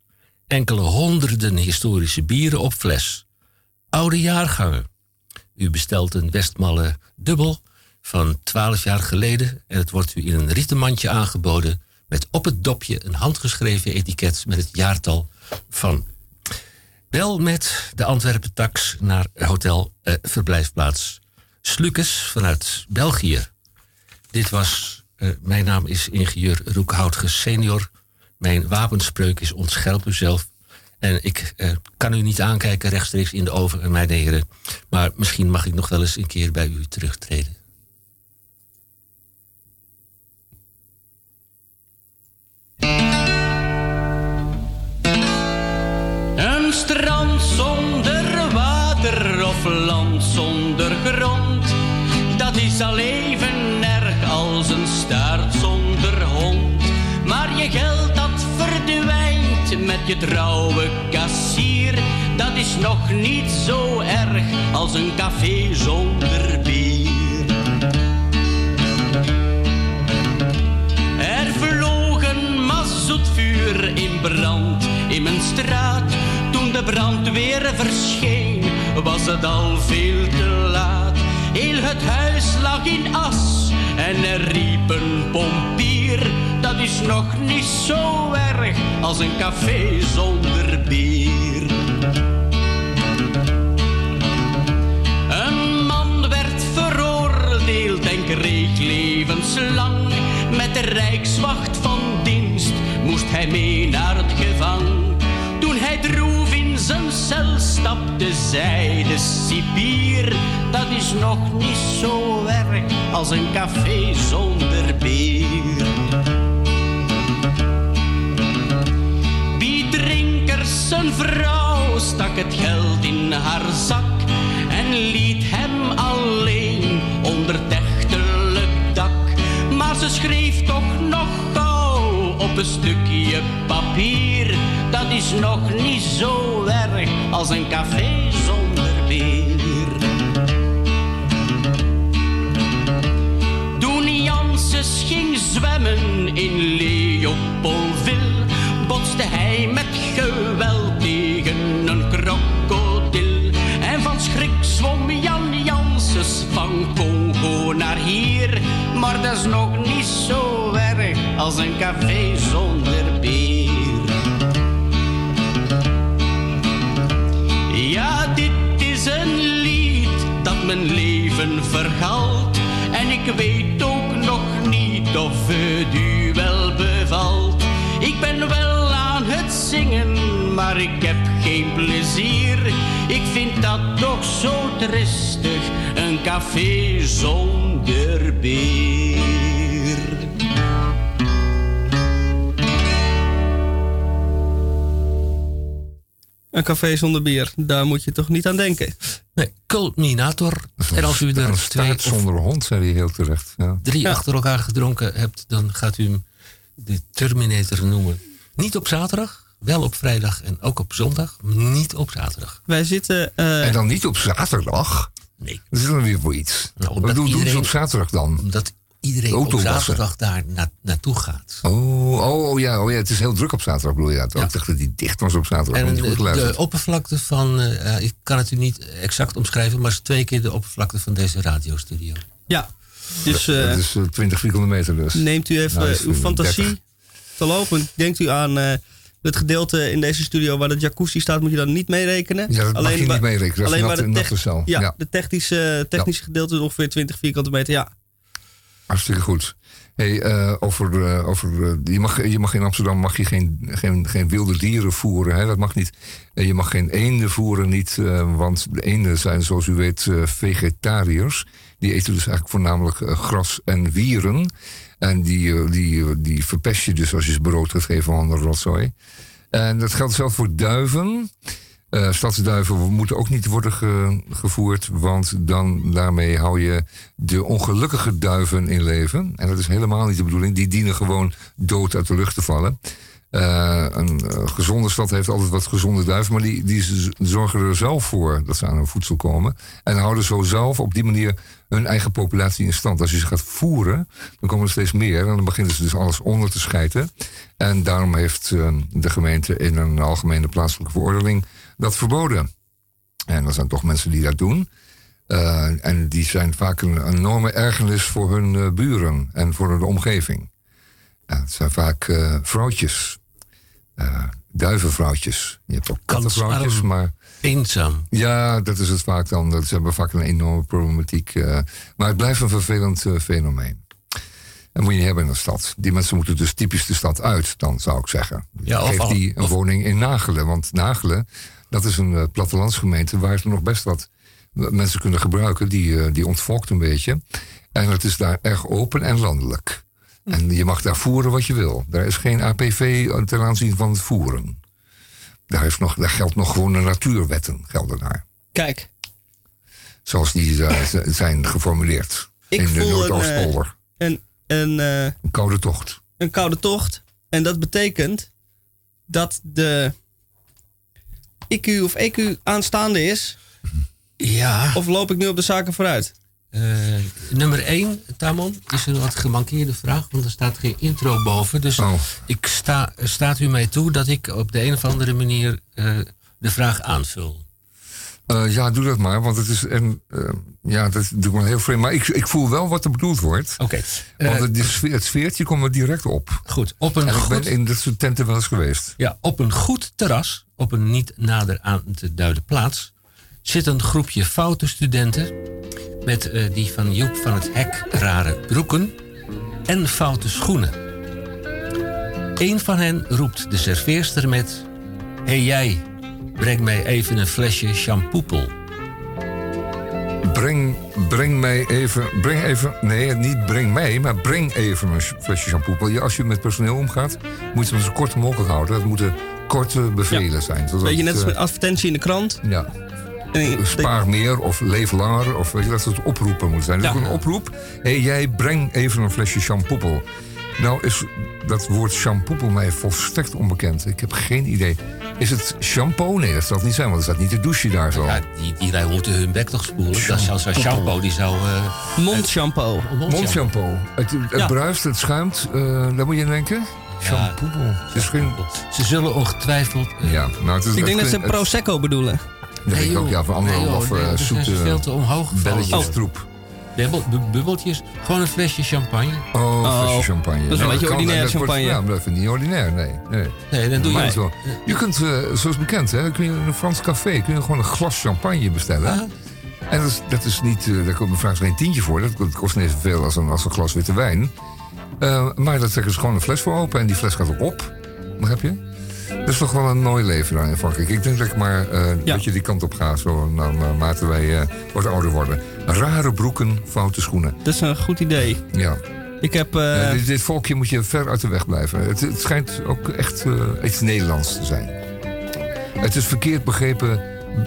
Speaker 1: enkele honderden historische bieren op fles. Oude jaargangen. U bestelt een Westmalle dubbel van 12 jaar geleden en het wordt u in een rieten mandje aangeboden met op het dopje een handgeschreven etiket met het jaartal van. Wel met de Antwerpen tax naar hotel eh, verblijfplaats Slukes vanuit België. Dit was, eh, mijn naam is ingenieur Roekhoutges senior. Mijn wapenspreuk is ontscherp uzelf. En ik eh, kan u niet aankijken rechtstreeks in de ogen, mijn heren. Maar misschien mag ik nog wel eens een keer bij u terugtreden.
Speaker 6: Strand zonder water of land zonder grond, dat is al even erg als een staart zonder hond. Maar je geld dat verdwijnt met je trouwe kassier, dat is nog niet zo erg als een café zonder bier. Er vloog een mazoetvuur in brand in mijn straat. Toen de brandweer verscheen, was het al veel te laat. Heel het huis lag in as en er riep een pompier. Dat is nog niet zo erg als een café zonder bier. Een man werd veroordeeld en kreeg levenslang. Met de rijkswacht van dienst moest hij mee naar het gevang. Toen hij droef in zijn cel stapte, zei de cipier... dat is nog niet zo erg als een café zonder bier. Wie drinkers zijn vrouw stak het geld in haar zak en liet hem alleen onder dechtelijk dak. Maar ze schreef toch een stukje papier. Dat is nog niet zo erg als een café zonder bier. Toen Janses ging zwemmen in Leopoldville, botste hij met geweld tegen een krokodil. En van schrik zwom Jan Janses van Congo naar hier. Maar dat is nog niet zo erg als een café zonder bier. Ja, dit is een lied dat mijn leven vergalt. En ik weet ook nog niet of het u wel bevalt. Ik ben wel aan het zingen, maar ik heb geen plezier. Ik vind dat toch zo tristig, een café zonder bier.
Speaker 2: Een café zonder bier, daar moet je toch niet aan denken.
Speaker 1: Nee, Culminator. En als u
Speaker 3: Een
Speaker 1: er twee of
Speaker 3: zonder hond, zei hij heel terecht. Ja.
Speaker 1: drie
Speaker 2: Ja.
Speaker 1: achter elkaar gedronken hebt, dan gaat u hem de Terminator noemen. Niet op zaterdag, wel op vrijdag en ook op zondag, maar niet op zaterdag.
Speaker 2: Wij zitten... eh,
Speaker 3: En dan niet op zaterdag.
Speaker 1: Nee,
Speaker 3: Dat is dan weer voor iets.
Speaker 1: Nou,
Speaker 3: Wat doen, doen ze
Speaker 1: iedereen-
Speaker 3: op zaterdag dan?
Speaker 1: omdat iedereen
Speaker 3: De
Speaker 1: op zaterdag daar na, naartoe gaat.
Speaker 3: Oh, oh, oh, ja, oh ja, het is heel druk op zaterdag, bedoel je dat?
Speaker 1: Ja.
Speaker 3: Ik dacht dat die dicht was op zaterdag.
Speaker 1: En
Speaker 3: niet goed
Speaker 1: de, oppervlakte van, eh, eh, ik kan het u niet exact omschrijven, maar het is twee keer de oppervlakte van deze radiostudio.
Speaker 2: ja, dus eh,
Speaker 3: dat is eh, 20 vierkante meter dus.
Speaker 2: neemt u even
Speaker 3: Nou, is
Speaker 2: uw fantasie
Speaker 3: 30.
Speaker 2: te lopen. Denkt u aan eh, het gedeelte in deze studio waar de jacuzzi staat, moet je dan niet meerekenen.
Speaker 3: Ja, dat mag je niet meerekenen. Dat is
Speaker 2: alleen
Speaker 3: een
Speaker 2: waar
Speaker 3: natte-
Speaker 2: de,
Speaker 3: natte cel.
Speaker 2: Ja,
Speaker 3: Ja.
Speaker 2: de technische, technische gedeelte is ongeveer 20 vierkante meter. Ja,
Speaker 3: Hartstikke goed. Hey, eh, over, eh, over, eh, je, mag, je mag in Amsterdam mag je geen, geen, geen wilde dieren voeren. Hè? Dat mag niet. Je mag geen eenden voeren, niet, want de eenden zijn, zoals u weet, vegetariërs. Die eten dus eigenlijk voornamelijk gras en wieren. En die, die, die verpest je dus als je ze brood gaat geven van de rotzooi. En dat geldt zelfs voor duiven. Eh, stadsduiven moeten ook niet worden ge- gevoerd, want dan daarmee hou je de ongelukkige duiven in leven. En dat is helemaal niet de bedoeling. Die dienen gewoon dood uit de lucht te vallen. Eh, een eh, gezonde stad heeft altijd wat gezonde duiven, maar die, die zorgen er zelf voor dat ze aan hun voedsel komen. En houden zo zelf op die manier hun eigen populatie in stand. Als je ze gaat voeren, dan komen er steeds meer. En dan beginnen ze dus alles onder te schijten. En daarom heeft eh, de gemeente in een algemene plaatselijke verordening dat verboden. En er zijn toch mensen die dat doen. Eh, en die zijn vaak een, enorme ergernis voor hun eh, buren en voor de omgeving. Ja, het zijn vaak eh, vrouwtjes. Duivenvrouwtjes. Je hebt ook kattenvrouwtjes, maar...
Speaker 1: Eenzaam.
Speaker 3: Ja, dat is het vaak dan. Dat ze hebben vaak een enorme problematiek. maar het blijft een vervelend fenomeen. Dat moet je niet hebben in de stad. Die mensen moeten dus typisch de stad uit, dan zou ik zeggen.
Speaker 1: Ja,
Speaker 3: Geef die een
Speaker 1: of-
Speaker 3: woning in Nagelen. Want Nagelen, dat is een eh, plattelandsgemeente... waar ze nog best wat mensen kunnen gebruiken. Die, eh, die ontvolkt een beetje. En het is daar erg open en landelijk. En je mag daar voeren wat je wil. Daar is geen APV ten aanzien van het voeren. Daar, is nog, daar geldt nog gewoon de natuurwetten gelden daar.
Speaker 2: kijk.
Speaker 3: Zoals die <laughs> zijn geformuleerd.
Speaker 2: Ik
Speaker 3: in de
Speaker 2: een,
Speaker 3: Noordoostpolder.
Speaker 2: Een, een, eh,
Speaker 3: Een koude tocht.
Speaker 2: een koude tocht. En dat betekent dat de IQ of EQ aanstaande is.
Speaker 1: Ja.
Speaker 2: Of loop ik nu op de zaken vooruit?
Speaker 1: Eh, nummer 1, Tamon, is een wat gemankeerde vraag, want er staat geen intro boven. Dus
Speaker 3: Oh.
Speaker 1: ik sta, staat u mij toe dat ik op de een of andere manier eh, de vraag aanvul.
Speaker 3: Eh, ja, doe dat maar, want het is een. eh, ja, dat doe ik wel heel vreemd. Maar ik, ik voel wel wat er bedoeld wordt.
Speaker 1: Oké.
Speaker 3: want
Speaker 1: Eh,
Speaker 3: het, sfeer- het sfeertje komt er direct op.
Speaker 1: goed, op een
Speaker 3: En ik ben
Speaker 1: goed,
Speaker 3: in dit soort tenten wel eens geweest.
Speaker 1: ja, op een goed terras, op een niet nader aan te duiden plaats, zit een groepje foute studenten met die van Joep van het Hek rare broeken en foute schoenen. Eén van hen roept de serveerster met: Hé hey jij, breng mij even een flesje shampoopel.
Speaker 3: Breng, breng mij even. Breng even. Nee, niet breng mij, maar breng even een flesje ja, als je met personeel omgaat, moet je het zo kort mogelijk houden. Dat moeten korte bevelen zijn. zodat
Speaker 2: Weet je, net als met advertentie in de krant.
Speaker 3: eh, ja. Spaar meer of leef langer. Of weet je, dat soort oproepen moeten zijn. Dus
Speaker 1: Ja.
Speaker 3: een oproep. Hé, hey, jij breng even een flesje shampoopel. Nou is dat woord shampoopel mij volstrekt onbekend. Ik heb geen idee. Is het shampoo? Nee, dat zal het niet zijn, want er staat niet de douche daar zo.
Speaker 1: Ja, die, die lui moeten hun bek toch spoelen. Dat is als een shampoo, die zou... eh
Speaker 2: Mondshampoo.
Speaker 3: Mondshampoo. Het, het
Speaker 2: Ja.
Speaker 3: bruist, het schuimt. eh daar moet je aan denken. Het is geen...
Speaker 1: Ze zullen ongetwijfeld... eh,
Speaker 3: Ja, nou, het is
Speaker 2: Ik denk dat ze
Speaker 3: het-
Speaker 2: Prosecco bedoelen.
Speaker 3: Dat denk ik ook, ja, van anderhalf
Speaker 1: Nee, joh,
Speaker 3: of
Speaker 1: nee,
Speaker 3: eh,
Speaker 1: is
Speaker 3: zoete
Speaker 1: veel te omhoog gevallen.
Speaker 3: belletjes
Speaker 1: Oh.
Speaker 3: troep.
Speaker 1: Bubbel- bu- bubbeltjes, gewoon een flesje champagne.
Speaker 3: Oh,
Speaker 2: Oh,
Speaker 3: flesje champagne.
Speaker 2: dat is een
Speaker 3: Nou,
Speaker 2: beetje
Speaker 3: kan,
Speaker 2: ordinair
Speaker 3: dat wordt-
Speaker 2: champagne.
Speaker 3: ja, maar dat vind ik niet ordinair, nee. nee.
Speaker 1: Nee, dan doe je...
Speaker 3: Maar zo. Je kunt, eh, zoals bekend, hè, kun je in een Frans café kun je gewoon een glas champagne bestellen.
Speaker 1: Ah.
Speaker 3: En dat is, dat is niet, eh, daar komt me vraagt geen tientje voor. Dat, dat kost niet zoveel als een, als een glas witte wijn. Eh, maar daar trekken ze gewoon een fles voor open en die fles gaat ook op. Begrijp je? Dat is toch wel een mooi leven daar in Frankrijk. Ik denk dat ik maar eh
Speaker 2: Ja.
Speaker 3: dat je die kant op gaat, zo naarmate wij eh, wat ouder worden. Rare broeken, foute schoenen.
Speaker 2: Dat is een goed idee.
Speaker 3: Ja.
Speaker 2: Ik heb... eh,
Speaker 3: Ja, dit, dit volkje moet je ver uit de weg blijven. Het, het schijnt ook echt eh, iets Nederlands te zijn. Het is verkeerd begrepen,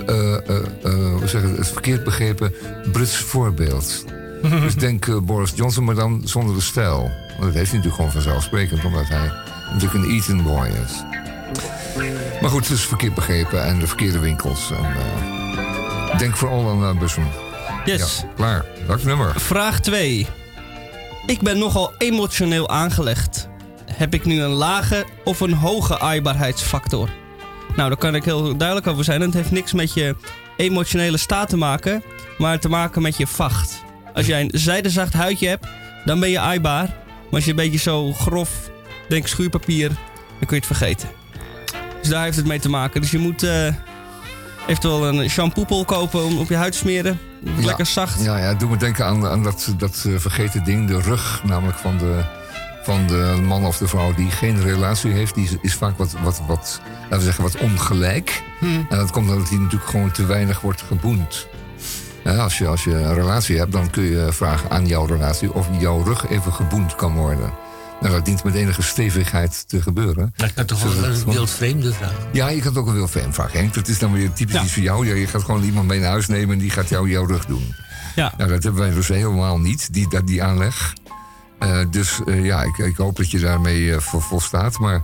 Speaker 3: eh, eh, eh, hoe zeg het, verkeerd begrepen Brits voorbeeld. <laughs> dus denk eh, Boris Johnson, maar dan zonder de stijl. Dat heeft hij natuurlijk gewoon vanzelfsprekend, omdat hij natuurlijk een Eton boy is. Maar goed, het is verkeerd begrepen en de verkeerde winkels. En, eh, denk vooral aan uh, Bussum.
Speaker 2: yes.
Speaker 3: Ja, klaar. Dat nummer.
Speaker 2: Vraag 2. Ik ben nogal emotioneel aangelegd. Heb ik nu een lage of een hoge aaibaarheidsfactor? Nou, daar kan ik heel duidelijk over zijn. Het heeft niks met je emotionele staat te maken, maar te maken met je vacht. Als jij een zijdezacht huidje hebt, dan ben je aaibaar. Maar als je een beetje zo grof, denk schuurpapier, dan kun je het vergeten. Dus daar heeft het mee te maken. Dus je moet eh eventueel een shampoopel kopen om op je huid te smeren.
Speaker 3: Ja.
Speaker 2: Lekker zacht.
Speaker 3: Ja, ja, doet me denken aan, aan dat, dat eh, vergeten ding, de rug, namelijk van de, van de man of de vrouw die geen relatie heeft. Die is, is vaak wat, wat, wat, laten we zeggen, wat ongelijk. En dat komt omdat hij natuurlijk gewoon te weinig wordt geboend. Als, je, als je een relatie hebt, dan kun je vragen aan jouw relatie of jouw rug even geboend kan worden. Nou, dat dient met enige stevigheid te gebeuren.
Speaker 1: Ik kan toch wel een
Speaker 3: gewoon-
Speaker 1: wild vreemde vragen.
Speaker 3: Ja, je kan het ook een wild fan vragen, Henk. Dat is dan weer typisch
Speaker 2: Ja.
Speaker 3: iets voor jou. Ja, je gaat gewoon iemand mee naar huis nemen en die gaat jou jouw rug doen.
Speaker 2: Ja.
Speaker 3: Nou, dat hebben wij dus helemaal niet, die, dat- die aanleg. Eh, dus eh, ja, ik, ik hoop dat je daarmee eh, vol, volstaat. Maar,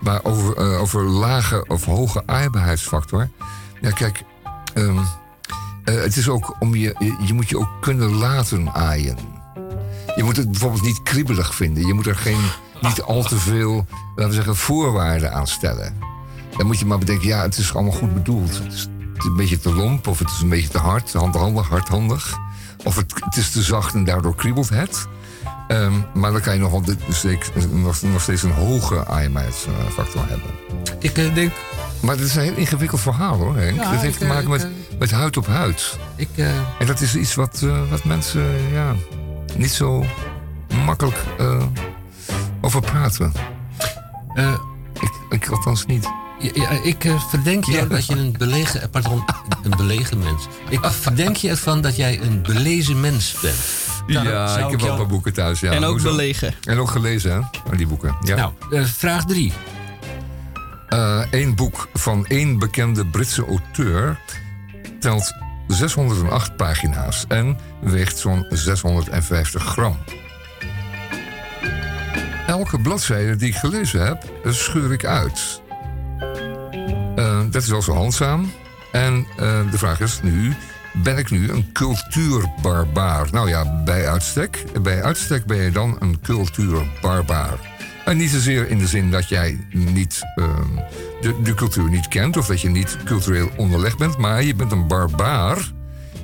Speaker 3: maar over, over lage of hoge aaibaarheidsfactor. Ja, kijk, ehm, eh, het is ook om je, je moet je ook kunnen laten aaien. Je moet het bijvoorbeeld niet kriebelig vinden. Je moet er geen, niet al te veel, laten we zeggen, voorwaarden aan stellen. Dan moet je maar bedenken, ja, het is allemaal goed bedoeld. Het is een beetje te lomp, of het is een beetje te hard, handhandig, hardhandig. Of het, het is te zacht en daardoor kriebelt het. Ehm, maar dan kan je nog, wel nog, nog steeds een hoge aaibaarheidsfactor hebben.
Speaker 1: Ik eh, denk,
Speaker 3: Maar het is een heel ingewikkeld verhaal hoor, Henk.
Speaker 1: Ja,
Speaker 3: dat heeft
Speaker 1: ik,
Speaker 3: te maken
Speaker 1: eh,
Speaker 3: met,
Speaker 1: ik,
Speaker 3: met huid op huid.
Speaker 1: ik, eh,
Speaker 3: En dat is iets wat, eh, wat mensen ja, niet zo makkelijk eh, over praten.
Speaker 1: eh,
Speaker 3: Ik, ik althans niet.
Speaker 1: Ja, ja, ik eh, verdenk je
Speaker 3: Ja.
Speaker 1: dat je een belegen... Pardon, een belegen mens. Ik verdenk je ervan dat jij een belezen mens bent. Nou,
Speaker 3: ja,
Speaker 1: zou
Speaker 3: ik heb wel
Speaker 1: jou-
Speaker 3: paar boeken thuis. Ja.
Speaker 2: en ook
Speaker 3: Hoezo?
Speaker 2: belegen.
Speaker 3: En ook gelezen, hè? Oh, die boeken. Ja.
Speaker 1: Nou, eh, vraag drie.
Speaker 3: Eén boek van één bekende Britse auteur telt 608 pagina's en weegt zo'n 650 gram. Elke bladzijde die ik gelezen heb, scheur ik uit. Eh, dat is wel zo handzaam. En eh, de vraag is nu, ben ik nu een cultuurbarbaar? Nou ja, bij uitstek. Bij uitstek ben je dan een cultuurbarbaar. En niet zozeer in de zin dat jij niet ehm, de, cultuur niet kent... of dat je niet cultureel onderlegd bent... maar je bent een barbaar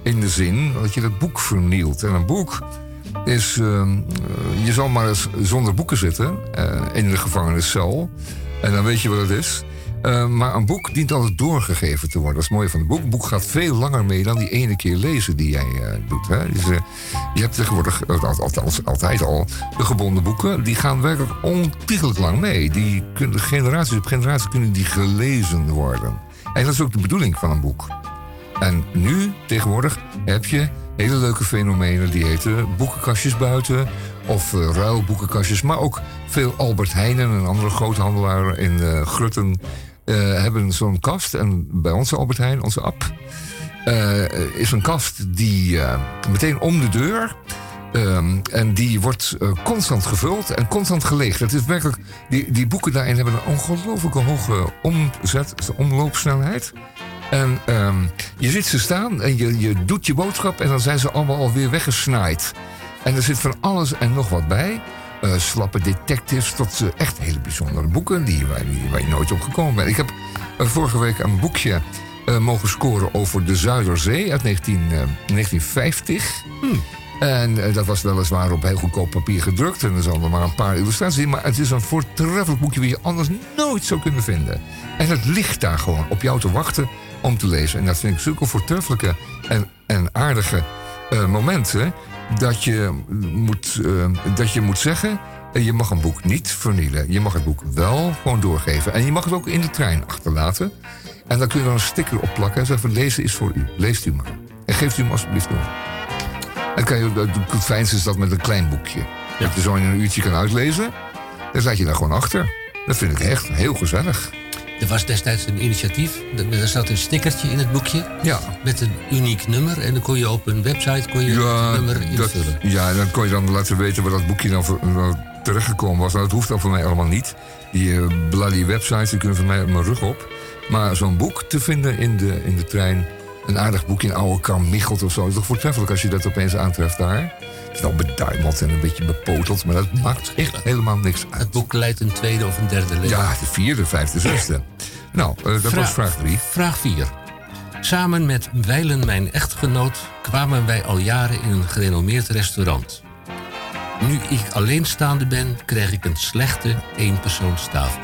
Speaker 3: in de zin dat je dat boek vernielt. En een boek is... ehm, eh, je zal maar eens zonder boeken zitten eh, in de gevangeniscel... en dan weet je wat het is... Eh, maar een boek dient altijd doorgegeven te worden. Dat is het mooie van het boek. Een boek gaat veel langer mee dan die ene keer lezen die jij eh, doet. Hè? Dus, eh, je hebt tegenwoordig, al- althans altijd al, de gebonden boeken. Die gaan werkelijk ontiegelijk lang mee. Die kunnen, generaties op generaties kunnen die gelezen worden. En dat is ook de bedoeling van een boek. En nu, tegenwoordig, heb je hele leuke fenomenen die heten boekenkastjes buiten. Of ruilboekenkastjes. Maar ook veel Albert Heijnen, een andere groothandelaar in eh, Grutten. Eh, hebben zo'n kast. En bij onze Albert Heijn, onze app, eh, is een kast die eh, meteen om de deur. ehm, en die wordt constant gevuld en constant geleegd. Het is werkelijk, die, die boeken daarin hebben een ongelooflijke hoge omzet, omloopsnelheid. En ehm, je ziet ze staan en je, je doet je boodschap en dan zijn ze allemaal alweer weggesnaaid. En er zit van alles en nog wat bij. Eh, slappe detectives tot eh, echt hele bijzondere boeken die, waar, die- waar je nooit op gekomen bent. Ik heb eh, vorige week een boekje mogen scoren over de Zuiderzee uit 19, eh, 1950. En eh, dat was weliswaar op heel goedkoop papier gedrukt. En er zijn maar een paar illustraties in. Maar het is een voortreffelijk boekje wie je anders nooit zou kunnen vinden. En het ligt daar gewoon op jou te wachten om te lezen. En dat vind ik zulke voortreffelijke en, en aardige momenten. Dat je moet, eh, dat je moet zeggen. eh, Je mag een boek niet vernielen. Je mag het boek wel gewoon doorgeven. En je mag het ook in de trein achterlaten. En dan kun je er een sticker op plakken en zeggen: van, Lezen is voor u. Leest u maar. En geeft u hem alsjeblieft door. En kan je, het fijnste is dat met een klein boekje. Dat je zo in een uurtje kan uitlezen. Dan zat je daar gewoon achter. Dat vind ik echt heel gezellig.
Speaker 1: Er was destijds een initiatief. Er zat een stickertje in het boekje.
Speaker 3: Ja.
Speaker 1: Met een uniek nummer. En dan kon je op een website kon je
Speaker 3: Ja,
Speaker 1: het nummer
Speaker 3: dat,
Speaker 1: invullen.
Speaker 3: ja, en dan kon je dan laten weten waar dat boekje dan nou, terechtgekomen was. Nou, dat hoeft dan voor mij allemaal niet. Die eh, bloody websites die kunnen voor mij op mijn rug op. Maar zo'n boek te vinden in de, in de trein. Een aardig boekje in oude Kam Michelt of zo. is toch voortreffelijk als je dat opeens aantreft daar. Het is wel beduimeld en een beetje bepoteld. Maar dat maakt echt helemaal niks uit.
Speaker 1: Het boek leidt een tweede of een derde leven.
Speaker 3: Ja, de vierde, vijfde, zesde. Nou, eh, dat was vraag drie.
Speaker 1: Vraag 4. Samen met Weilen, mijn echtgenoot, kwamen wij al jaren in een gerenommeerd restaurant. Nu ik alleenstaande ben, krijg ik een slechte eenpersoonstafel.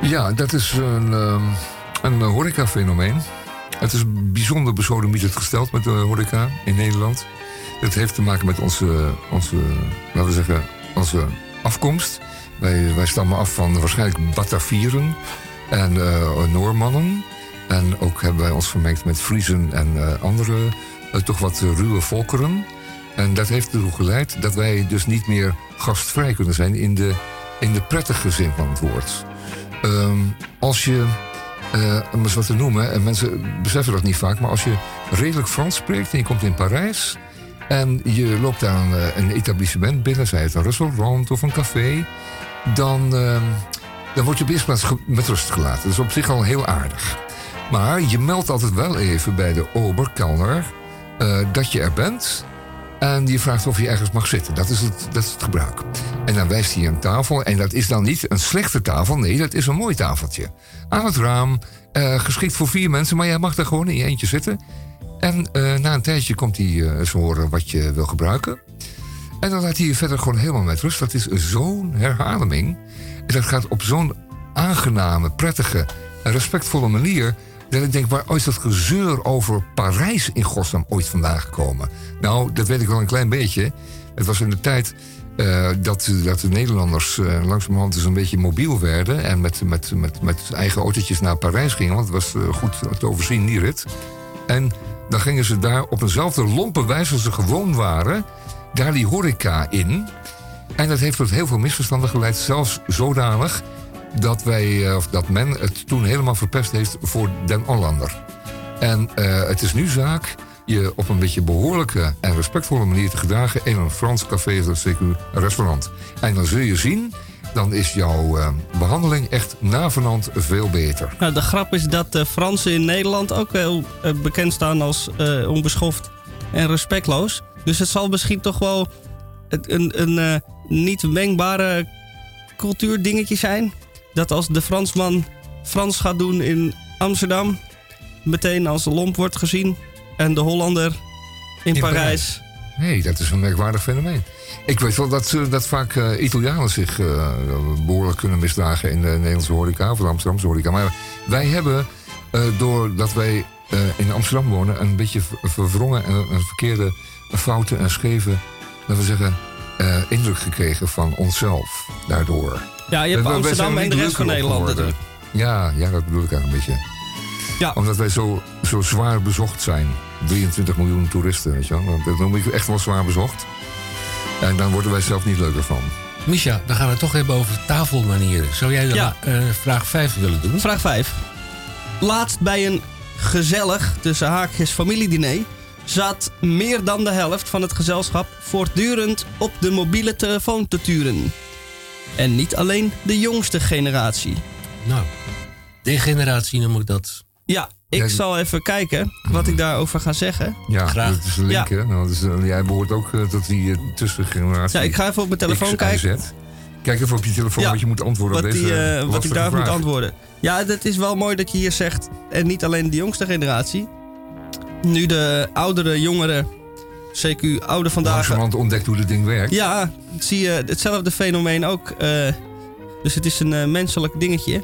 Speaker 3: Ja, dat is een, ehm, een horecafenomeen. Het is bijzonder besodemieterd gesteld met de horeca in Nederland. Het heeft te maken met onze, onze laten we zeggen, onze afkomst. Wij, wij stammen af van waarschijnlijk Batavieren en eh, Noormannen. En ook hebben wij ons vermengd met Friezen en eh, andere, eh, toch wat ruwe volkeren. En dat heeft ertoe geleid dat wij dus niet meer gastvrij kunnen zijn in de, in de prettige zin van het woord. Ehm, als je, om eens wat te noemen, en mensen beseffen dat niet vaak, maar als je redelijk Frans spreekt en je komt in Parijs en je loopt een, eh, een etablissement binnen, zij het een restaurant of een café, dan, ehm, dan word je op ge- met rust gelaten. Dat is op zich al heel aardig. Maar je meldt altijd wel even bij de oberkelner eh dat je er bent. En die vraagt of je ergens mag zitten. Dat is, het, dat is het gebruik. En dan wijst hij een tafel. En dat is dan niet een slechte tafel. Nee, dat is een mooi tafeltje. Aan het raam. eh, geschikt voor vier mensen. Maar jij mag daar gewoon in je eentje zitten. En eh, na een tijdje komt hij eh, eens horen wat je wil gebruiken. En dan laat hij je verder gewoon helemaal met rust. Dat is zo'n herhaling. En dat gaat op zo'n aangename, prettige en respectvolle manier. Dat ik denk, waar is dat gezeur over Parijs in godsnaam ooit vandaan gekomen? Nou, dat weet ik wel een klein beetje. Het was in de tijd eh, dat, de Nederlanders langzamerhand dus een beetje mobiel werden. En met, met, met, eigen autootjes naar Parijs gingen. Want het was goed te overzien, die rit. En dan gingen ze daar op eenzelfde lompe wijze als ze gewoon waren. Daar die horeca in. En dat heeft tot heel veel misverstanden geleid. Zelfs zodanig dat, wij, eh, of dat men het toen helemaal verpest heeft voor den Hollander. En eh, het is nu zaak je op een beetje behoorlijke en respectvolle manier te gedragen in een Frans café of CQ restaurant. En dan zul je zien, dan is jouw eh, behandeling echt navenant veel beter.
Speaker 2: Nou, de grap is dat de Fransen in Nederland ook heel eh, bekend staan als eh, onbeschoft en respectloos. Dus het zal misschien toch wel een, een niet mengbare cultuurdingetje zijn. Dat als de Fransman Frans gaat doen in Amsterdam, meteen als lomp wordt gezien. En de Hollander in,
Speaker 3: In
Speaker 2: Parijs.
Speaker 3: Nee, dat is een merkwaardig fenomeen. Ik weet wel dat, ze- dat vaak eh, Italianen zich eh, behoorlijk kunnen misdragen in de Nederlandse horeca of de Amsterdamse horeca. Maar wij hebben, eh, doordat wij eh, in Amsterdam wonen, een beetje ver- verwrongen en een verkeerde, een foute en scheve, laten we zeggen, eh, indruk gekregen van onszelf daardoor.
Speaker 2: Ja, je hebt Amsterdam
Speaker 3: er
Speaker 2: en de rest van Nederland natuurlijk.
Speaker 3: Ja, ja, dat bedoel ik eigenlijk een beetje.
Speaker 2: Ja.
Speaker 3: Omdat wij zo, zo zwaar bezocht zijn. 23 miljoen toeristen, weet je wel. Dat noem ik echt wel zwaar bezocht. En dan worden wij zelf niet leuker van.
Speaker 1: Misha, dan gaan we het toch hebben over tafelmanieren. Zou jij de
Speaker 2: Ja.
Speaker 1: eh, vraag 5 willen doen?
Speaker 2: Vraag 5. Laatst bij een gezellig, tussen haakjes, familiediner... zat meer dan de helft van het gezelschap voortdurend op de mobiele telefoon te turen. En niet alleen de jongste generatie.
Speaker 1: Nou, degeneratie noem ik dat.
Speaker 2: Ja, ik zal even kijken wat ik daarover ga zeggen.
Speaker 3: Ja,
Speaker 1: Graag.
Speaker 3: dat is link,
Speaker 2: Ja.
Speaker 3: hè? Nou, dus, eh, jij behoort ook eh, tot die uh, tussengeneratie.
Speaker 2: Ja, ik ga even op mijn telefoon kijken.
Speaker 3: Kijk even op je telefoon
Speaker 2: Ja,
Speaker 3: wat je moet antwoorden
Speaker 2: Wat,
Speaker 3: op deze
Speaker 2: die, eh,
Speaker 3: eh,
Speaker 2: wat ik daar moet antwoorden. Ja, het is wel mooi dat je hier zegt. En niet alleen de jongste generatie. Nu de oudere, jongeren, CQ, oude vandaag.
Speaker 3: Langzamerhand ontdekt hoe dit ding werkt.
Speaker 2: Ja, zie je hetzelfde fenomeen ook. eh, dus het is een eh, menselijk dingetje.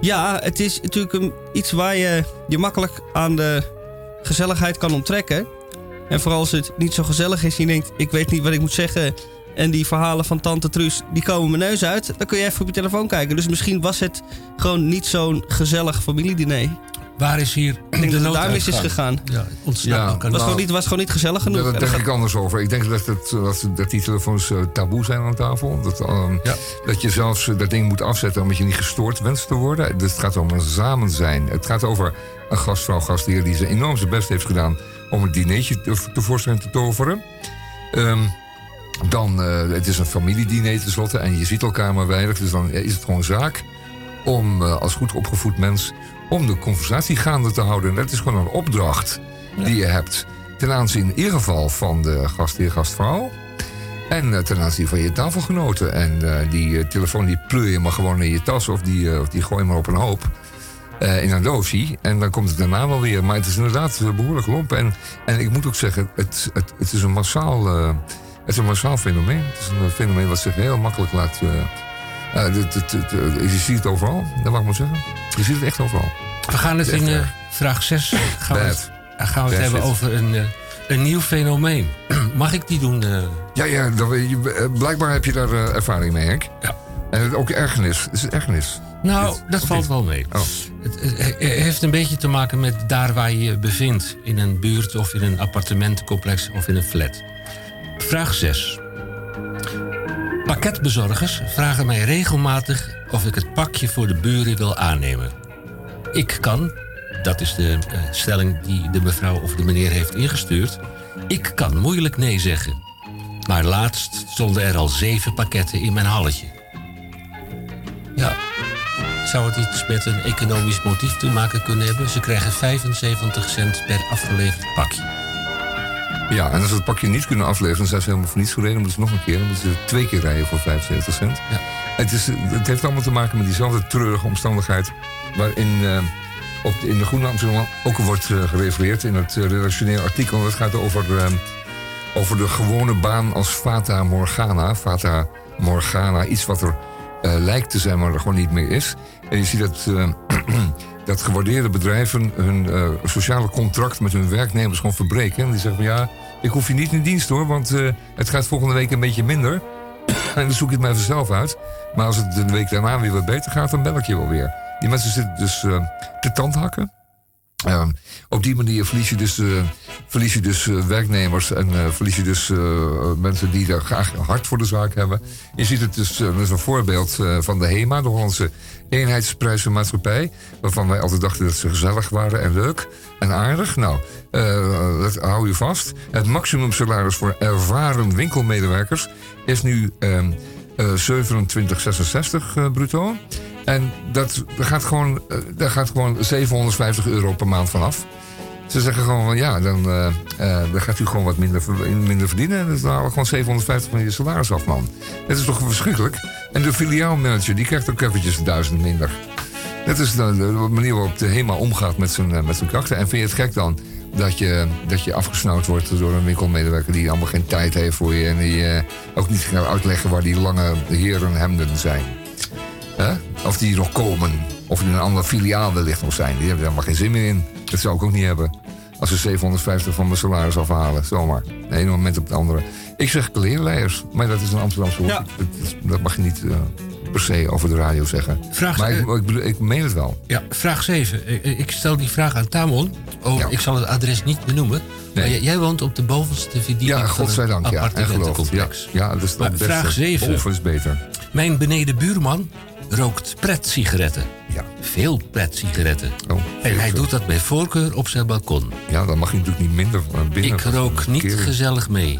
Speaker 2: Ja, het is natuurlijk een, iets waar je je makkelijk aan de gezelligheid kan onttrekken. En vooral als het niet zo gezellig is je denkt, ik weet niet wat ik moet zeggen. En die verhalen van tante Truus, die komen mijn neus uit. Dan kun je even op je telefoon kijken. Dus misschien was het gewoon niet zo'n gezellig familiediner.
Speaker 1: Waar is hier de
Speaker 2: het daar mis is gegaan.
Speaker 1: Ja, het ontsnapt
Speaker 3: Ja,
Speaker 1: elkaar.
Speaker 2: Het was,
Speaker 3: Nou,
Speaker 2: gewoon niet, was gewoon niet gezellig genoeg.
Speaker 3: Daar
Speaker 2: En
Speaker 3: denk ik anders over. Ik denk dat, het, dat, dat die telefoons eh, taboe zijn aan tafel. Dat, ehm,
Speaker 1: Ja.
Speaker 3: dat je zelfs eh, dat ding moet afzetten omdat je niet gestoord wenst te worden. Dus het gaat om een samen zijn. Het gaat over een gastvrouw, gastheer die zijn enorm zijn best heeft gedaan om een dinertje te- tevoorschijn te toveren. Ehm, dan, eh, het is een familiediner tenslotte en je ziet elkaar maar weinig. Dus dan is het gewoon zaak om als goed opgevoed mens om de conversatie gaande te houden. En dat is gewoon een opdracht die je hebt ten aanzien in ieder geval van de gastheer, gastvrouw. En eh, ten aanzien van je tafelgenoten. En eh, die eh, telefoon die pleur je maar gewoon in je tas of die, of die gooi je maar op een hoop. in een doosje. En dan komt het daarna wel weer. Maar het is inderdaad eh, behoorlijk lomp. En, en ik moet ook zeggen, het, het, het is een massaal, het is een massaal fenomeen. Het is een fenomeen wat zich heel makkelijk laat. Eh, dit- dit- dit, je ziet het overal, dat mag ik maar zeggen. Je ziet het echt overal.
Speaker 1: We gaan het
Speaker 3: Echt
Speaker 1: in eh, vraag 6 gaan we het, gaan we het hebben over een, eh, een nieuw fenomeen. <clears throat> Mag ik die doen?
Speaker 3: Ja, ja dat, je- blijkbaar heb je daar ervaring mee, Henk.
Speaker 1: Ja.
Speaker 3: En het- ook ergernis. Is het ergernis?
Speaker 1: Nou,
Speaker 3: Dit-
Speaker 1: dat valt wel mee.
Speaker 3: Oh.
Speaker 1: Het heeft een beetje te maken met daar waar je je bevindt. In een buurt of in een appartementencomplex of in een flat. Vraag 6. Pakketbezorgers vragen mij regelmatig of ik het pakje voor de buren wil aannemen. Ik kan, dat is de eh, stelling die de mevrouw of de meneer heeft ingestuurd. Ik kan moeilijk nee zeggen. Maar laatst stonden er al zeven pakketten in mijn halletje. Ja, zou het iets met een economisch motief te maken kunnen hebben? Ze krijgen 75 cent per afgeleverd pakje.
Speaker 3: Ja, en als ze het pakje niet kunnen afleveren, dan zijn ze helemaal voor niets gereden. Dan moeten ze nog een keer, dan moeten ze twee keer rijden voor 75 cent.
Speaker 1: Ja.
Speaker 3: Het, is, het heeft allemaal te maken met diezelfde treurige omstandigheid... waarin eh, op in de Groene Amsterdam ook wordt eh, gerefereerd... in het redactioneel artikel. Dat gaat over, over de gewone baan als Fata Morgana. Fata Morgana, iets wat er lijkt te zijn, maar er gewoon niet meer is. En je ziet dat... <clears throat> dat gewaardeerde bedrijven hun eh, sociale contract met hun werknemers gewoon verbreken. En die zeggen van ja, ik hoef je niet in dienst hoor, want eh, het gaat volgende week een beetje minder. <clears throat> en dan zoek je het maar even zelf uit. Maar als het de week daarna weer wat beter gaat, dan bel ik je wel weer. Die mensen zitten dus eh, te tandhakken. Ehm, op die manier verlies je dus, eh, je dus eh, werknemers en eh, verlies je dus eh, mensen die er graag hard voor de zaak hebben. Je ziet het dus, eh, dat is een voorbeeld eh, van de HEMA, de Hollandse eenheidsprijzenmaatschappij. Waarvan wij altijd dachten dat ze gezellig waren en leuk en aardig. Nou, eh, dat hou je vast. Het maximumsalaris voor ervaren winkelmedewerkers is nu ehm, eh 27,66 eh, bruto. En dat, daar, gaat gewoon, eh, daar gaat gewoon 750 euro per maand vanaf. Ze zeggen gewoon van ja, dan, eh, eh, dan gaat u gewoon wat minder, minder verdienen. En dan halen we gewoon 750 van je salaris af, man. Dat is toch verschrikkelijk? En de filiaalmanager, die krijgt ook eventjes 1000 minder. Dat is de, de manier waarop de HEMA omgaat met zijn, eh, met zijn krachten. En vind je het gek dan dat je, dat je afgesnauwd wordt door een winkelmedewerker... die allemaal geen tijd heeft voor je... en die eh, ook niet gaat uitleggen waar die lange herenhemden zijn? Hè? Of die nog komen. Of in een andere filiaal wellicht nog zijn. Die hebben er helemaal geen zin meer in. Dat zou ik ook niet hebben. Als ze 750 van mijn salaris afhalen. Zomaar. De ene moment op het andere. Ik zeg kleerleiers. Maar dat is een Amsterdamse woord.
Speaker 2: Ja.
Speaker 3: Dat mag je niet... eh, per se over de radio zeggen.
Speaker 1: Vraag-
Speaker 3: maar ik,
Speaker 1: eh,
Speaker 3: ik, bedoel- ik meen het wel.
Speaker 1: Ja, vraag 7. Ik, stel die vraag aan Tamon. Oh,
Speaker 3: Ja.
Speaker 1: Ik zal het adres niet benoemen. Maar jij, jij woont op de bovenste verdieping
Speaker 3: Ja,
Speaker 1: van
Speaker 3: godzijdank. Ja, en geloof. Ja, ja, dat is
Speaker 1: Maar
Speaker 3: beste.
Speaker 1: vraag 7.
Speaker 3: Boven is beter.
Speaker 1: Mijn beneden buurman rookt pret-sigaretten.
Speaker 3: Ja.
Speaker 1: Veel pret-sigaretten.
Speaker 3: Oh,
Speaker 1: en hij doet dat bij voorkeur op zijn balkon.
Speaker 3: Ja, dan mag je natuurlijk niet minder binnen.
Speaker 1: Ik rook niet gezellig mee.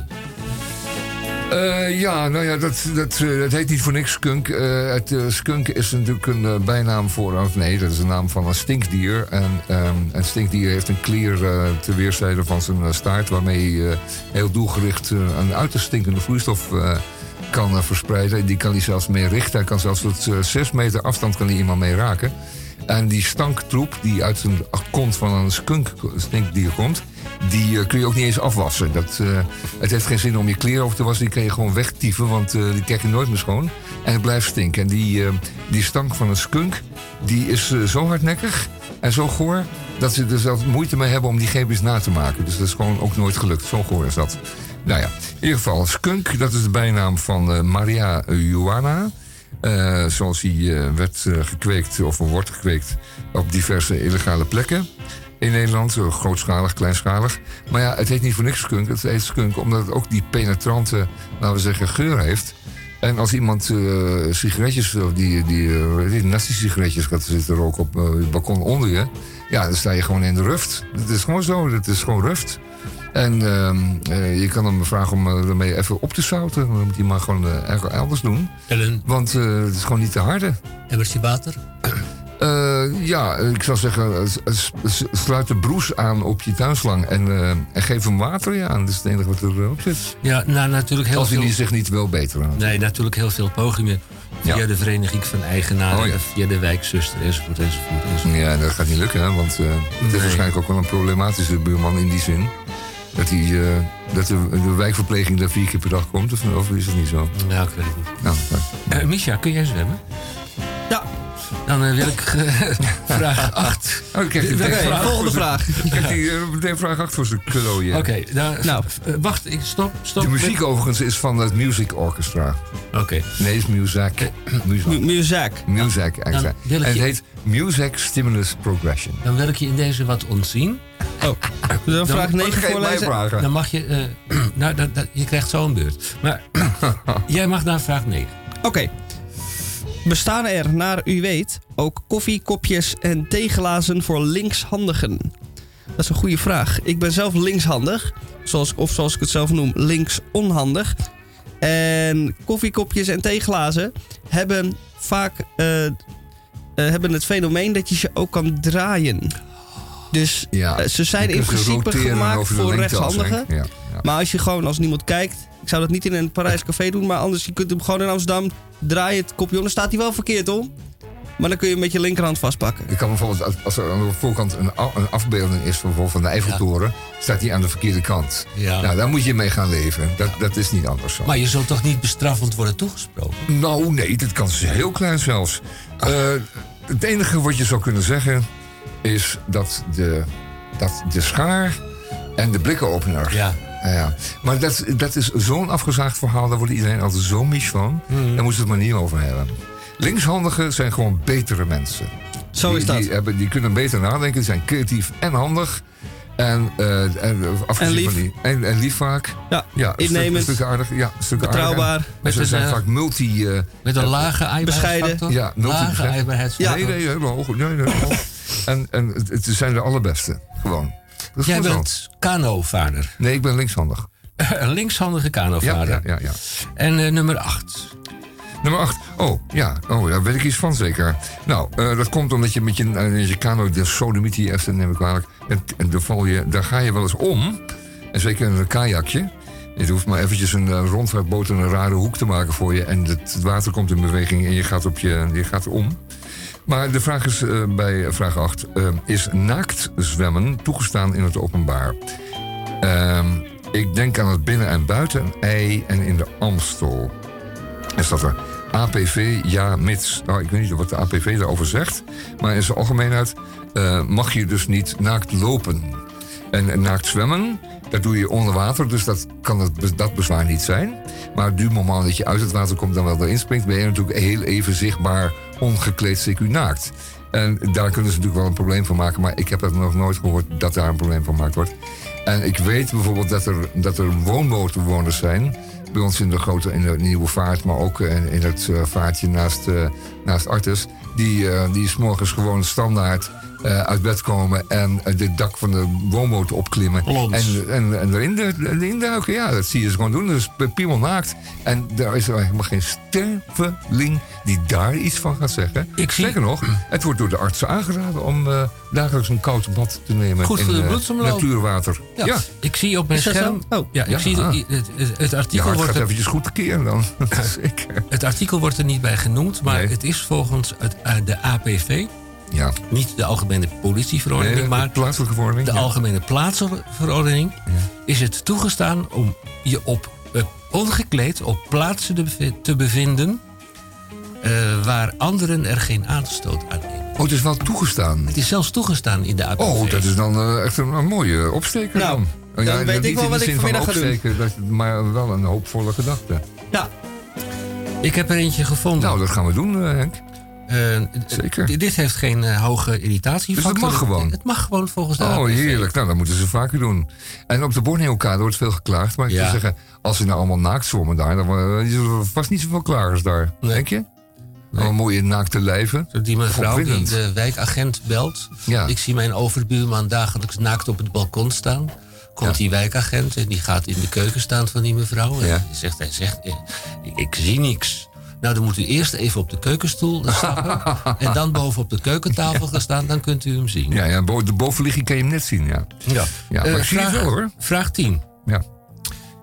Speaker 3: Eh, ja, nou ja, dat, dat, eh, dat heet niet voor niks skunk. Eh, het skunk is natuurlijk een bijnaam voor... Of nee, dat is een naam van een stinkdier. En ehm, een stinkdier heeft een klier eh ter weerszijde van zijn staart... waarmee hij heel doelgericht een uiterst stinkende vloeistof kan verspreiden. Die kan hij zelfs mee richten. Hij kan zelfs tot eh, zes meter afstand kan hij iemand mee raken. En die stanktroep die uit een kont van een skunk stinkdier komt... die eh, kun je ook niet eens afwassen. Dat, eh, het heeft geen zin om je kleren over te wassen. Die kan je gewoon wegtieven, want eh, die krijg je nooit meer schoon. En het blijft stinken. En die, die stank van een skunk... die is zo hardnekkig en zo goor... dat ze er zelfs moeite mee hebben om die chemisch na te maken. Dus dat is gewoon ook nooit gelukt. Zo goor is dat. Nou ja, in ieder geval, skunk, dat is de bijnaam van Maria Juana... Eh, zoals hij werd gekweekt of wordt gekweekt op diverse illegale plekken in Nederland. eh, grootschalig, kleinschalig. Maar ja, het heet niet voor niks skunk. Het heet skunk omdat het ook die penetrante, laten we zeggen, geur heeft. En als iemand eh, sigaretjes, of die, die, uh, die nasty-sigaretjes gaat zitten roken op eh, het balkon onder je... ja, dan sta je gewoon in de ruft. Het is gewoon zo, het is gewoon ruft. En ehm, eh, je kan hem vragen om ermee even op te zouten. Dan moet hij maar gewoon ergens elders doen.
Speaker 1: Ellen,
Speaker 3: Want het is gewoon niet te harde.
Speaker 1: emmertje water?
Speaker 3: Eh, ja, ik zou zeggen, eh, sluit de broes aan op je tuinslang en, eh, en geef hem water ja, aan. Dat is het enige wat erop zit.
Speaker 1: Ja, nou natuurlijk heel
Speaker 3: Als hij
Speaker 1: veel...
Speaker 3: die zich niet wil beteren.
Speaker 1: Nee, natuurlijk heel veel pogingen. Via
Speaker 3: Ja.
Speaker 1: de Vereniging van Eigenaren,
Speaker 3: Oh ja.
Speaker 1: via de wijkzuster, enzovoort, enzovoort, enzovoort.
Speaker 3: Ja, dat gaat niet lukken, hè, want eh, het is
Speaker 1: Nee.
Speaker 3: waarschijnlijk ook wel een problematische buurman in die zin. Dat, hij, eh, dat de, de wijkverpleging daar vier keer per dag komt, of, of is het niet zo?
Speaker 1: Nou, ik weet het niet.
Speaker 3: Nou,
Speaker 1: Misha, kun jij zwemmen?
Speaker 2: Ja.
Speaker 1: Dan eh, wil ik eh, <laughs> vraag 8.
Speaker 3: Oh, ik krijg die
Speaker 2: Oké, volgende vraag.
Speaker 3: Ik krijg die, eh, meteen vraag 8 voor zijn klooien.
Speaker 1: Oké, nou, wacht, ik stop, stop.
Speaker 3: De
Speaker 1: met-
Speaker 3: muziek overigens is van het Music Orchestra.
Speaker 1: Oké,
Speaker 3: Nee, het is Muzak. Muzak.
Speaker 2: Mu- Muzak.
Speaker 3: Music, exact.
Speaker 1: wil ik
Speaker 3: En het heet Music Stimulus Progression.
Speaker 1: dan wil ik je in deze wat ontzien.
Speaker 2: Oh, dan vraag
Speaker 3: Dan
Speaker 2: 9
Speaker 3: ga je mij
Speaker 2: voorlezen.
Speaker 3: vragen.
Speaker 1: Dan mag je... eh, <clears throat> nou, dat, dat, je krijgt zo een beurt. Maar <clears throat> jij mag naar vraag 9.
Speaker 2: Oké. Bestaan er, naar u weet, ook koffiekopjes en theeglazen voor linkshandigen? Dat is een goede vraag. Ik ben zelf linkshandig, zoals, of zoals ik het zelf noem, linksonhandig. En koffiekopjes en theeglazen hebben vaak eh, eh, hebben het fenomeen dat je ze ook kan draaien. Dus
Speaker 3: Ja,
Speaker 2: eh, ze zijn in principe gemaakt voor rechtshandigen.
Speaker 3: Henk. Ja, ja.
Speaker 2: Maar als je gewoon, als niemand kijkt... Ik zou dat niet in een Parijs café doen, maar anders... Je kunt hem gewoon in Amsterdam draaien, het kopje om. Dan staat hij wel verkeerd om. Maar dan kun je hem met je linkerhand vastpakken.
Speaker 3: Je kan bijvoorbeeld, als- er aan de voorkant een, afbeelding is van, bijvoorbeeld van de Eiffeltoren, staat die aan de verkeerde kant.
Speaker 1: Ja.
Speaker 3: Nou, daar moet je mee gaan leven. Dat, dat is niet anders zo.
Speaker 1: Maar je zult toch niet bestraffend worden toegesproken?
Speaker 3: Nou, nee, dat kan heel klein zelfs. Eh, het enige wat je zou kunnen zeggen is dat de, dat de schaar en de blikkenopener.
Speaker 1: Ja.
Speaker 3: Ja, ja. Maar dat, dat is zo'n afgezaagd verhaal, daar wordt iedereen altijd zo mis van.
Speaker 1: Mhm.
Speaker 3: Daar moeten we het maar niet over hebben. Linkshandigen zijn gewoon betere mensen.
Speaker 2: Zo
Speaker 3: die,
Speaker 2: is dat.
Speaker 3: Die, hebben, die kunnen beter nadenken, die zijn creatief en handig. En, eh, en, afgezien
Speaker 2: En lief.
Speaker 3: Van die, en, en lief vaak.
Speaker 2: Ja,
Speaker 3: Ja,
Speaker 2: innemend,
Speaker 3: stuk, aardig. Ja, stuk
Speaker 2: betrouwbaar.
Speaker 3: aardig. En
Speaker 1: Met
Speaker 3: ze
Speaker 1: een,
Speaker 3: zijn
Speaker 1: eh,
Speaker 3: vaak multi... eh,
Speaker 1: Met een lage aaibaarheidsfactor?
Speaker 3: Ja, multi-
Speaker 1: Lage
Speaker 3: Ja. Nee, nee, helemaal hoog. Nee, nee, en en het, het zijn de allerbeste, gewoon. Dat
Speaker 1: Jij bent kanovaarder.
Speaker 3: Nee, ik ben linkshandig. <laughs>
Speaker 1: een linkshandige
Speaker 3: Ja,
Speaker 1: kanovaarder.
Speaker 3: ja, ja, ja.
Speaker 1: En eh, nummer 8.
Speaker 3: Nummer 8. Oh, ja. Oh, daar weet ik iets van zeker. Nou, eh, dat komt omdat je met je, met je kano de sodomietie heeft, neem ik kwalijk. En, en daar, val je, daar ga je wel eens om. En zeker in een kajakje. Je hoeft maar eventjes een uh, rondvaartboot een rare hoek te maken voor je. En het, het water komt in beweging en je gaat, op je, je gaat om. Maar de vraag is eh, bij vraag 8. eh, is naakt zwemmen toegestaan in het openbaar? Ehm, ik denk aan het binnen- en buiten, ei en in de Amstel. En staat er APV, ja, mits. Nou, ik weet niet wat de APV daarover zegt. Maar in zijn algemeenheid eh, mag je dus niet naakt lopen. En, naakt zwemmen, dat doe je onder water, dus dat kan dat bezwaar niet zijn. Maar du moment dat je uit het water komt en wel erin springt, ben je natuurlijk heel even zichtbaar ongekleed CQ naakt. En daar kunnen ze natuurlijk wel een probleem van maken, maar ik heb dat nog nooit gehoord dat daar een probleem van gemaakt wordt. En ik weet bijvoorbeeld dat er, dat er woonbootbewoners zijn. Bij ons in de grote in Nieuwe Vaart, maar ook in, het eh, vaartje naast, eh, naast Artes. Die, eh die 's morgens gewoon standaard eh, uit bed komen en eh, dit dak van de woonboot opklimmen. En, en, en erin, de, erin duiken. Ja, dat zie je ze gewoon doen. Dus piemel naakt. En daar is er helemaal geen sterveling die daar iets van gaat zeggen.
Speaker 1: Ik zie-
Speaker 3: nog, het wordt door de artsen aangeraden om eh, dagelijks een koud bad te nemen.
Speaker 1: Goed voor
Speaker 3: in
Speaker 1: de
Speaker 3: eh,
Speaker 1: bloedsomloop.
Speaker 3: natuurwater.
Speaker 1: Ja.
Speaker 3: ja.
Speaker 1: Ik zie op mijn scherm.
Speaker 2: Oh.
Speaker 1: ja, ik
Speaker 3: Ja.
Speaker 1: zie het, het, het, het artikel wordt
Speaker 3: gaat
Speaker 1: er,
Speaker 3: eventjes goed tekeer dan. <laughs> Zeker.
Speaker 1: het artikel wordt er niet bij genoemd, maar
Speaker 3: Nee.
Speaker 1: het is volgens het, eh, de APV,
Speaker 3: Ja.
Speaker 1: niet de algemene politieverordening,
Speaker 3: Nee,
Speaker 1: maar
Speaker 3: de plaatselijke verordening.
Speaker 1: de
Speaker 3: ja.
Speaker 1: algemene plaatsverordening, is het toegestaan om je op eh, ongekleed op plaatsen te bevi- te bevinden eh, waar anderen er geen aanstoot aan nemen.
Speaker 3: Oh, het is wel toegestaan.
Speaker 1: Het is zelfs toegestaan in de APV.
Speaker 3: Oh, dat is dan eh, echt een, een mooie opsteker
Speaker 2: Nou,
Speaker 3: dan. Oh,
Speaker 2: dan weet
Speaker 3: niet
Speaker 2: ik wel wat ik
Speaker 3: van
Speaker 2: vanmiddag ga doen.
Speaker 3: dat- maar wel een hoopvolle gedachte.
Speaker 2: Ja,
Speaker 1: Ik heb er eentje gevonden.
Speaker 3: Nou, dat gaan we doen, eh, Henk.
Speaker 1: Eh,
Speaker 3: Zeker.
Speaker 1: Dit heeft geen eh, hoge irritatiefactor.
Speaker 3: Dus het mag gewoon?
Speaker 1: Het mag gewoon volgens de
Speaker 3: Oh, heerlijk. Nou, dat moeten ze vaker doen. En op de Borneokade wordt veel geklaagd. Maar ik
Speaker 1: Ja.
Speaker 3: zou zeggen, als ze nou allemaal naakt zwommen daar... dan uh, is er vast niet zoveel klagers daar.
Speaker 1: Nee.
Speaker 3: Denk je? Allemaal mooie naakte lijven.
Speaker 1: Zo Die mevrouw die de wijkagent belt.
Speaker 3: Ja.
Speaker 1: Ik zie mijn overbuurman dagelijks naakt op het balkon staan. Komt
Speaker 3: Ja.
Speaker 1: die wijkagent en die gaat in de keuken staan van die mevrouw. En
Speaker 3: Ja.
Speaker 1: zegt, hij zegt eh, ik, ik zie niks. Nou, dan moet u eerst even op de keukenstoel stappen. <laughs> en dan boven op de keukentafel gaan staan. Dan kunt u hem zien.
Speaker 3: Ja, ja, bo- de bovenligging kan je hem net zien, ja.
Speaker 1: Ja.
Speaker 3: Ja, maar
Speaker 1: Eh,
Speaker 3: ik zie het
Speaker 1: vraag,
Speaker 3: wel, hoor.
Speaker 1: Vraag 10.
Speaker 3: Ja,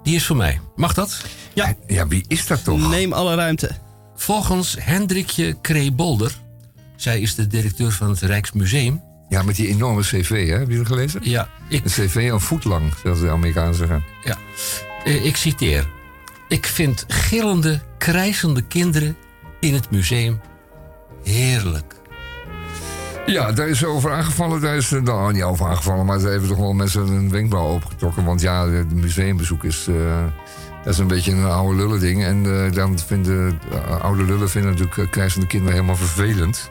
Speaker 1: Die is voor mij. Mag dat?
Speaker 2: ja.
Speaker 3: ja wie is dat toch?
Speaker 2: neem alle ruimte.
Speaker 1: Volgens Hendrikje Kreebolder, zij is de directeur van het Rijksmuseum.
Speaker 3: Ja, met die enorme cv, hè? Heb je dat gelezen?
Speaker 1: Ja, ik,
Speaker 3: Een cv een voet lang, zoals de Amerikanen zeggen.
Speaker 1: ja, eh, ik citeer. Ik vind gillende, krijzende kinderen in het museum heerlijk.
Speaker 3: Ja, daar is over aangevallen. Daar is, eh, nou, niet over aangevallen, maar ze hebben toch wel mensen een wenkbrauw opgetrokken. Want ja, het museumbezoek is, eh, dat is een beetje een oude lullen ding. En eh, dan vinden eh, oude lullen vinden natuurlijk krijzende kinderen helemaal vervelend.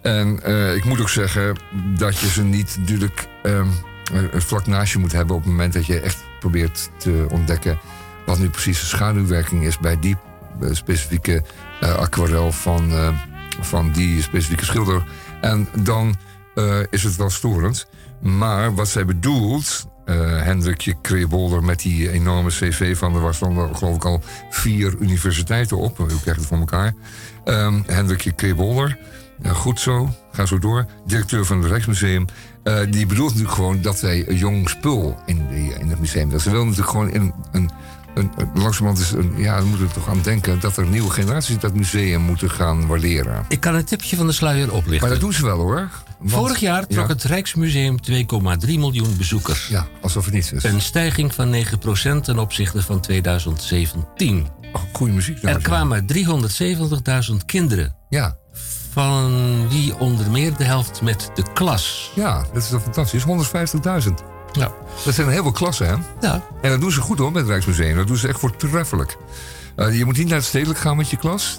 Speaker 3: En eh, ik moet ook zeggen dat je ze niet natuurlijk ehm, eh, vlak naast je moet hebben op het moment dat je echt probeert te ontdekken wat nu precies de schaduwwerking is bij die eh, specifieke eh, aquarel van, eh, van die specifieke schilder. En dan is het wel storend. Maar wat zij bedoelt, Hendrikje Kreebolder met die enorme cv van, er was dan geloof ik al vier universiteiten op. Hoe krijg het voor elkaar? Ehm Hendrikje Kreebolder, goed zo, ga zo door. Directeur van het Rijksmuseum. Die bedoelt natuurlijk gewoon dat een jong spul in, die, in het museum willen. Ze willen natuurlijk gewoon in een, een, langzamerhand is een, ja, daar moeten we toch aan denken dat er nieuwe generaties dat museum moeten gaan waarderen.
Speaker 1: Ik kan een tipje van de sluier oplichten.
Speaker 3: Maar dat doen ze wel hoor. Want-
Speaker 1: Vorig jaar trok
Speaker 3: ja,
Speaker 1: het Rijksmuseum 2,3 miljoen bezoekers.
Speaker 3: Ja, alsof het niets is.
Speaker 1: Een stijging van 9% ten opzichte van 2017.
Speaker 3: Oh, goede muziek.
Speaker 1: Er kwamen 370.000 kinderen,
Speaker 3: Ja,
Speaker 1: van wie onder meer de helft met de klas.
Speaker 3: ja, dat is toch fantastisch. 150.000.
Speaker 1: Ja.
Speaker 3: Dat zijn heel veel klassen, hè?
Speaker 1: Ja,
Speaker 3: En dat doen ze goed hoor met het Rijksmuseum. Dat doen ze echt voortreffelijk. Eh, je moet niet naar het stedelijk gaan met je klas.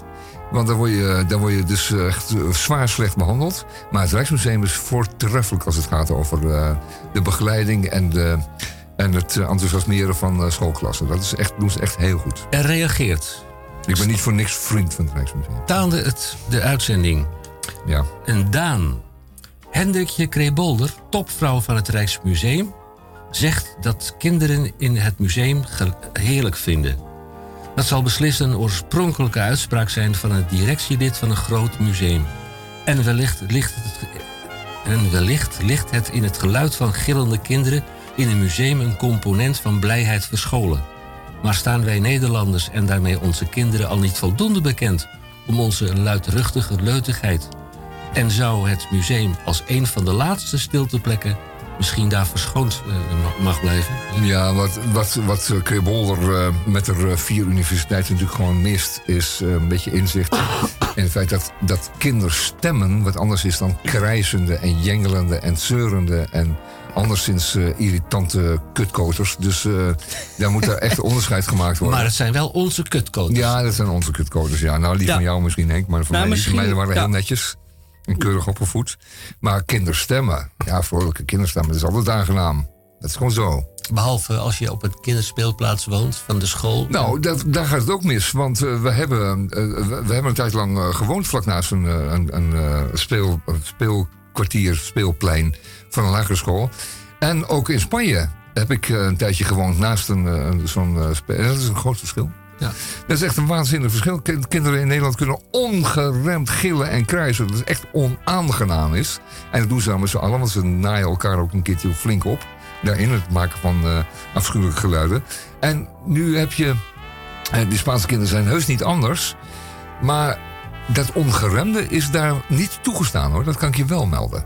Speaker 3: Want dan word je, dan word je dus eh, echt eh, zwaar slecht behandeld. Maar het Rijksmuseum is voortreffelijk als het gaat over eh, de begeleiding en, de, en het eh, enthousiasmeren van eh, schoolklassen. Dat is echt, doen ze echt heel goed.
Speaker 1: er reageert.
Speaker 3: Ik ben niet voor niks vriend van het Rijksmuseum.
Speaker 1: Taande het de uitzending.
Speaker 3: Ja.
Speaker 1: Een Daan. Hendrikje Kreebolder, topvrouw van het Rijksmuseum, zegt dat kinderen in het museum heerlijk vinden. Dat zal beslist een oorspronkelijke uitspraak zijn van een directielid van een groot museum. En wellicht ligt het, en wellicht ligt het in het geluid van gillende kinderen in een museum een component van blijheid verscholen. Maar staan wij Nederlanders en daarmee onze kinderen al niet voldoende bekend om onze luidruchtige leutigheid? En zou het museum als een van de laatste stilteplekken misschien daar verschoond eh, ma- mag blijven?
Speaker 3: Ja, wat, wat, wat eh, Krebolder eh, met de eh, vier universiteiten natuurlijk gewoon mist, is eh, een beetje inzicht in het feit dat, dat kinderstemmen wat anders is dan krijzende en jengelende en zeurende en anderszins eh, irritante kutkoters. Dus eh, daar moet er echt onderscheid gemaakt worden.
Speaker 1: Maar het zijn wel onze kutkoters.
Speaker 3: Ja, dat zijn onze kutkoters. Ja, nou, die
Speaker 2: Ja.
Speaker 3: van jou misschien, Henk. Maar van
Speaker 2: Nou,
Speaker 3: mij
Speaker 2: misschien-
Speaker 3: waren
Speaker 2: ja.
Speaker 3: heel netjes. En keurig opgevoed. Maar kinderstemmen. Ja, vrolijke kinderstemmen. Dat is altijd aangenaam. Dat is gewoon zo.
Speaker 1: Behalve als je op een kinderspeelplaats woont van de school.
Speaker 3: Nou, dat, daar gaat het ook mis. Want eh, we, hebben, eh, we, we hebben een tijd lang eh, gewoond vlak naast een, een, een speel, speelkwartier, speelplein van een lagere school. En ook in Spanje heb ik een tijdje gewoond naast een, zo'n speel. Dat is een groot verschil.
Speaker 1: Ja.
Speaker 3: Dat is echt een waanzinnig verschil. Kin- Kinderen in Nederland kunnen ongeremd gillen en krijsen. Dat is echt onaangenaam is. En dat doen ze dan met z'n allen, want ze naaien elkaar ook een keertje flink op. Daarin, het maken van eh, afschuwelijke geluiden. En nu heb je... eh, die Spaanse kinderen zijn heus niet anders. Maar dat ongeremde is daar niet toegestaan hoor. Dat kan ik je wel melden.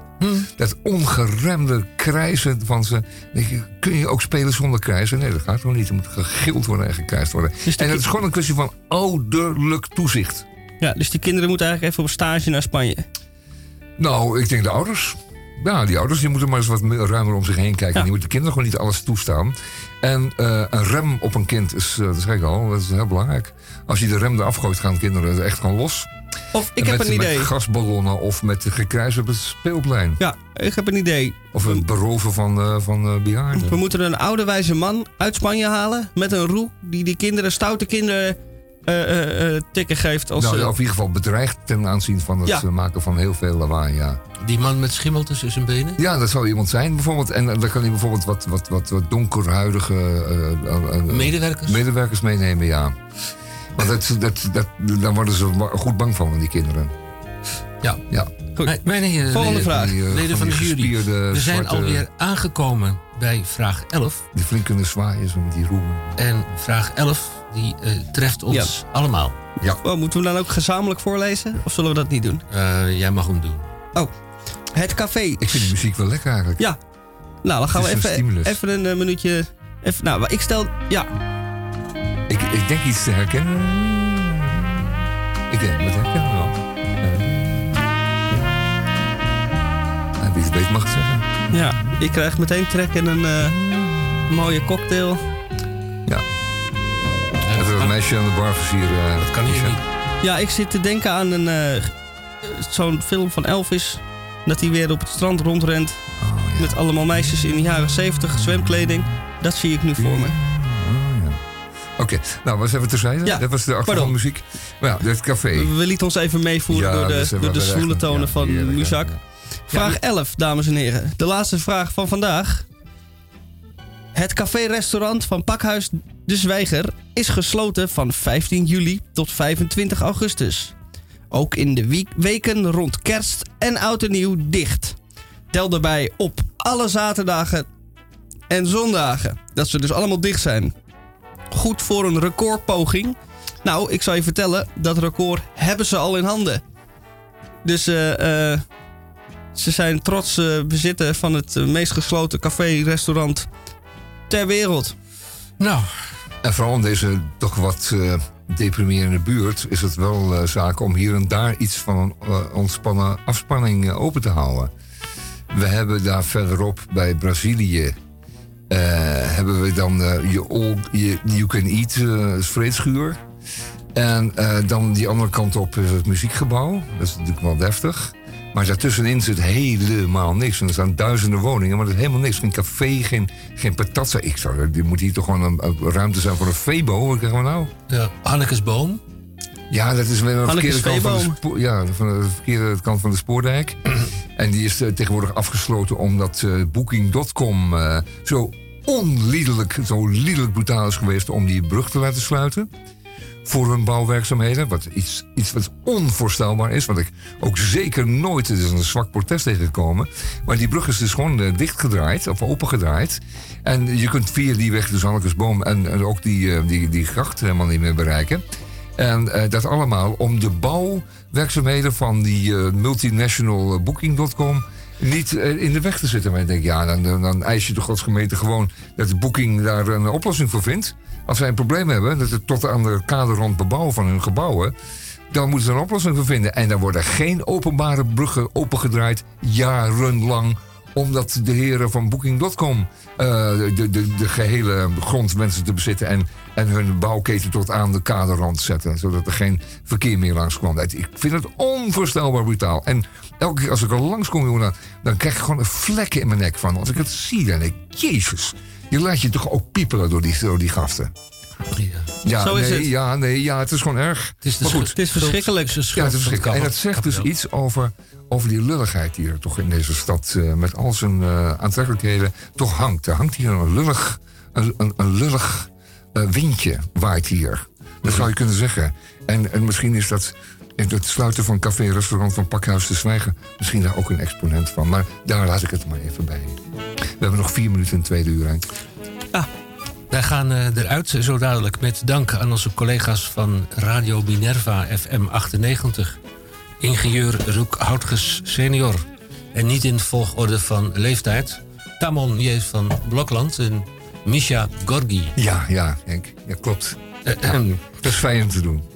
Speaker 3: Dat ongeremde krijzen van ze. Je, kun je ook spelen zonder krijzen? Nee, dat gaat gewoon niet. Er moet gegild worden en gekrijsd worden.
Speaker 2: Dus de
Speaker 3: en het
Speaker 2: ki-
Speaker 3: is gewoon een kwestie van ouderlijk toezicht.
Speaker 2: Ja, dus die kinderen moeten eigenlijk even op stage naar Spanje.
Speaker 3: Nou, ik denk de ouders. Ja, die ouders die moeten maar eens wat meer ruimer om zich heen kijken.
Speaker 2: Ja.
Speaker 3: Die moeten kinderen gewoon niet alles toestaan. En eh, een rem op een kind is, eh, dat zeg ik al, dat is heel belangrijk. Als je de rem eraf gooit, gaan kinderen echt gewoon los.
Speaker 2: Of ik heb
Speaker 3: met,
Speaker 2: een idee.
Speaker 3: Met gasballonnen of met gekruis op het speelplein.
Speaker 2: Ja, ik heb een idee.
Speaker 3: Of het beroven van, eh van bejaarden.
Speaker 2: We moeten een oude wijze man uit Spanje halen met een roe die die kinderen, stoute kinderen, eh, eh, eh, tikken geeft. Als
Speaker 3: Nou,
Speaker 2: ze-
Speaker 3: of in ieder geval bedreigd ten aanzien van het
Speaker 2: Ja.
Speaker 3: maken van heel veel lawaai, ja.
Speaker 1: Die man met schimmel tussen zijn benen.
Speaker 3: Ja, dat zou iemand zijn bijvoorbeeld. En dan kan hij bijvoorbeeld wat, wat, wat, wat donkerhuidige eh, eh, eh,
Speaker 1: Medewerkers.
Speaker 3: medewerkers meenemen, ja. Want dat, dat, dat, daar worden ze goed bang van, van die kinderen.
Speaker 1: Ja.
Speaker 3: Ja.
Speaker 2: Goed.
Speaker 1: Mijn- heren,
Speaker 2: Volgende
Speaker 1: leden,
Speaker 2: vraag.
Speaker 3: Die,
Speaker 1: leden van de jury. We zijn
Speaker 3: zwarte-
Speaker 1: alweer aangekomen bij vraag 11.
Speaker 3: Die flink kunnen zwaaien, zo met die roemen.
Speaker 1: En vraag 11 die eh, treft ons allemaal.
Speaker 2: Oh, moeten we dan ook gezamenlijk voorlezen? Of zullen we dat niet doen?
Speaker 1: Eh, jij mag hem doen.
Speaker 2: Het café.
Speaker 3: Ik vind die muziek wel lekker eigenlijk.
Speaker 2: Ja. Nou, dan gaan we
Speaker 3: Het is een
Speaker 2: even,
Speaker 3: stimulus.
Speaker 2: even een eh, minuutje. Even, nou, ik stel. Ja,
Speaker 3: Ik, ik denk iets te herkennen. Ik denk, wat herkennen we wel? Uh, wie het weet mag het zeggen.
Speaker 2: ja. Ik krijg meteen trek in een eh, mooie cocktail.
Speaker 3: Ja. Meisje aan de bar versieren.
Speaker 1: Dat kan hier niet.
Speaker 2: Ja, ik zit te denken aan een. eh, Zo'n film van Elvis. Dat hij weer op het strand rondrent.
Speaker 3: Oh, ja.
Speaker 2: Met allemaal meisjes in de jaren 70 zwemkleding. Dat zie ik nu voor me.
Speaker 3: Oh. Oké, nou was even terzijde.
Speaker 2: Ja,
Speaker 3: Dat was de achtergrondmuziek. Maar ja, dit café.
Speaker 2: We lieten ons even meevoeren
Speaker 3: Ja,
Speaker 2: door de, door de zwoele tonen van
Speaker 3: heerlijk.
Speaker 2: Muzak. Vraag 11, dames en heren. De laatste vraag van vandaag. Het café-restaurant van Pakhuis De Zwijger is gesloten van 15 juli tot 25 augustus. Ook in de weken rond kerst en oud en nieuw dicht. Tel daarbij op alle zaterdagen en zondagen. Dat ze dus allemaal dicht zijn. Goed voor een recordpoging. Nou, ik zal je vertellen, dat record hebben ze al in handen. Dus eh, eh, ze zijn trots eh, bezitter van het meest gesloten café-restaurant ter wereld.
Speaker 1: Nou,
Speaker 3: En vooral in deze toch wat eh, deprimerende buurt is het wel eh, zaak om hier en daar iets van een eh, ontspannen afspanning open te houden. We hebben daar verderop bij Brazilië. hebben we dan je, je You Can Eat vreedschuur. En dan die andere kant op is het muziekgebouw. Dat is natuurlijk wel deftig. Maar daartussenin zit helemaal niks. En er staan duizenden woningen, maar er is helemaal niks. Geen café, geen, geen patatza. Ik zou, er moet hier toch gewoon een, een ruimte zijn voor een Febo. Wat krijgen we nou?
Speaker 1: ja, Hannekes Boom.
Speaker 3: Ja, dat is weer een
Speaker 2: Hannekes
Speaker 3: verkeerde kant van de, spoor, ja, van de verkeerde kant van de spoordijk. <clears throat> en die is eh, tegenwoordig afgesloten omdat eh, Booking.com eh, zo onliedelijk, zo liedelijk brutaal is geweest om die brug te laten sluiten. Voor hun bouwwerkzaamheden. Wat iets, iets wat onvoorstelbaar is. Wat ik ook zeker nooit, het is een zwak protest tegengekomen. Maar die brug is dus gewoon eh, dichtgedraaid, of opengedraaid. En je kunt via die weg, dus Hannekesboom en, en ook die, eh, die, die gracht helemaal niet meer bereiken. En eh, dat allemaal om de bouwwerkzaamheden van die multinational Booking.com niet eh, in de weg te zitten. Maar ik denk, ja, dan, dan, eis je de godsgemeente gewoon dat de Booking daar een oplossing voor vindt. Als zij een probleem hebben, dat het tot aan de kaderrand bebouwen van hun gebouwen, dan moeten ze een oplossing voor vinden. En dan worden geen openbare bruggen opengedraaid jarenlang omdat de heren van Booking.com eh, de, de, de gehele grond wensen te bezitten en, en hun bouwketen tot aan de kaderrand zetten. Zodat er geen verkeer meer langs kwam. Ik vind het onvoorstelbaar brutaal. En elke keer als ik er langs kom, jongen, dan, dan krijg ik gewoon een vlek in mijn nek van. Als ik het zie, dan denk ik, jezus. Je laat je toch ook piepelen door die, door die gasten. Ja,
Speaker 2: Zo is
Speaker 3: nee,
Speaker 2: het.
Speaker 3: Ja, nee, ja, het is gewoon erg.
Speaker 1: Het is, de
Speaker 3: Maar goed,
Speaker 1: schuld-
Speaker 2: Het is verschrikkelijk.
Speaker 3: ja, het is verschrikkelijk. En dat zegt dus iets over, over die lulligheid die er toch in deze stad eh, met al zijn eh, aantrekkelijkheden toch hangt. Er hangt hier een lullig, een, een, een lullig eh, windje waait hier. Dat zou je kunnen zeggen. En, en misschien is dat het sluiten van café-restaurant van Pakhuis te Zwijgen misschien daar ook een exponent van. Maar daar laat ik het maar even bij. We hebben nog vier minuten in tweede uur. Henk.
Speaker 1: Wij gaan eh, eruit zo dadelijk met dank aan onze collega's van Radio Minerva FM 98. Ingenieur Roek Houtges senior. En niet in volgorde van leeftijd. Tamon J. van Blokland en Misha Gorgi.
Speaker 3: Ja, ja, Henk. Ja, klopt.
Speaker 1: Eh, ehm,
Speaker 3: Dat is fijn om te doen.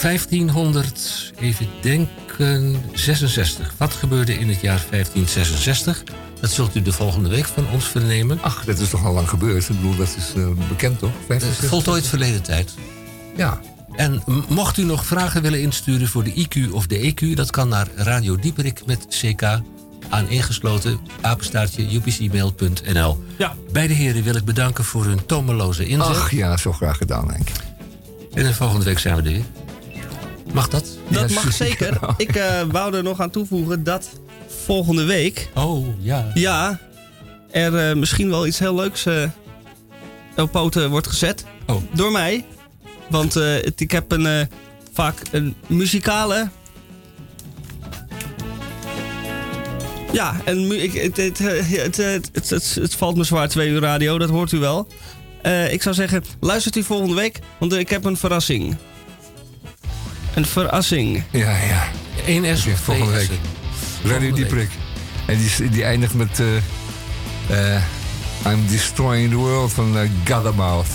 Speaker 1: 1500, even denken, 66. Wat gebeurde in het jaar 1566? Dat zult u de volgende week van ons vernemen.
Speaker 3: Ach, dat is toch al lang gebeurd. Ik bedoel, dat is eh, bekend toch?
Speaker 1: Eh,
Speaker 3: 65?
Speaker 1: Voltooid verleden tijd.
Speaker 3: Ja.
Speaker 1: En mocht u nog vragen willen insturen voor de IQ of de EQ, dat kan naar Radio Dieperik met CK aan ingesloten apenstaartje upcmail.nl.
Speaker 2: Ja.
Speaker 1: Beide heren wil ik bedanken voor hun tomeloze inzet.
Speaker 3: Ach ja, zo graag gedaan, Henk.
Speaker 1: En de volgende week zijn we er weer. Mag dat?
Speaker 2: Dat
Speaker 3: Ja,
Speaker 2: mag zeker. <laughs> Ik eh, wou er nog aan toevoegen dat volgende week,
Speaker 1: Oh, ja.
Speaker 2: ja, er eh, misschien wel iets heel leuks eh, op poten wordt gezet.
Speaker 1: Oh.
Speaker 2: Door mij. Want het- ik heb een, vaak een muzikale... Ja, en ik, het, het, het, het, valt me zwaar, twee uur radio, dat hoort u wel. Ik zou zeggen, luistert u volgende week, want ik heb een verrassing. Een verrassing.
Speaker 3: Ja, ja.
Speaker 1: 1 S
Speaker 3: volgende
Speaker 1: 2
Speaker 3: week. Radio
Speaker 1: Volgende
Speaker 3: Dieprik. En die, die eindigt met... eh, eh, I'm Destroying the World van uh, Godamouth.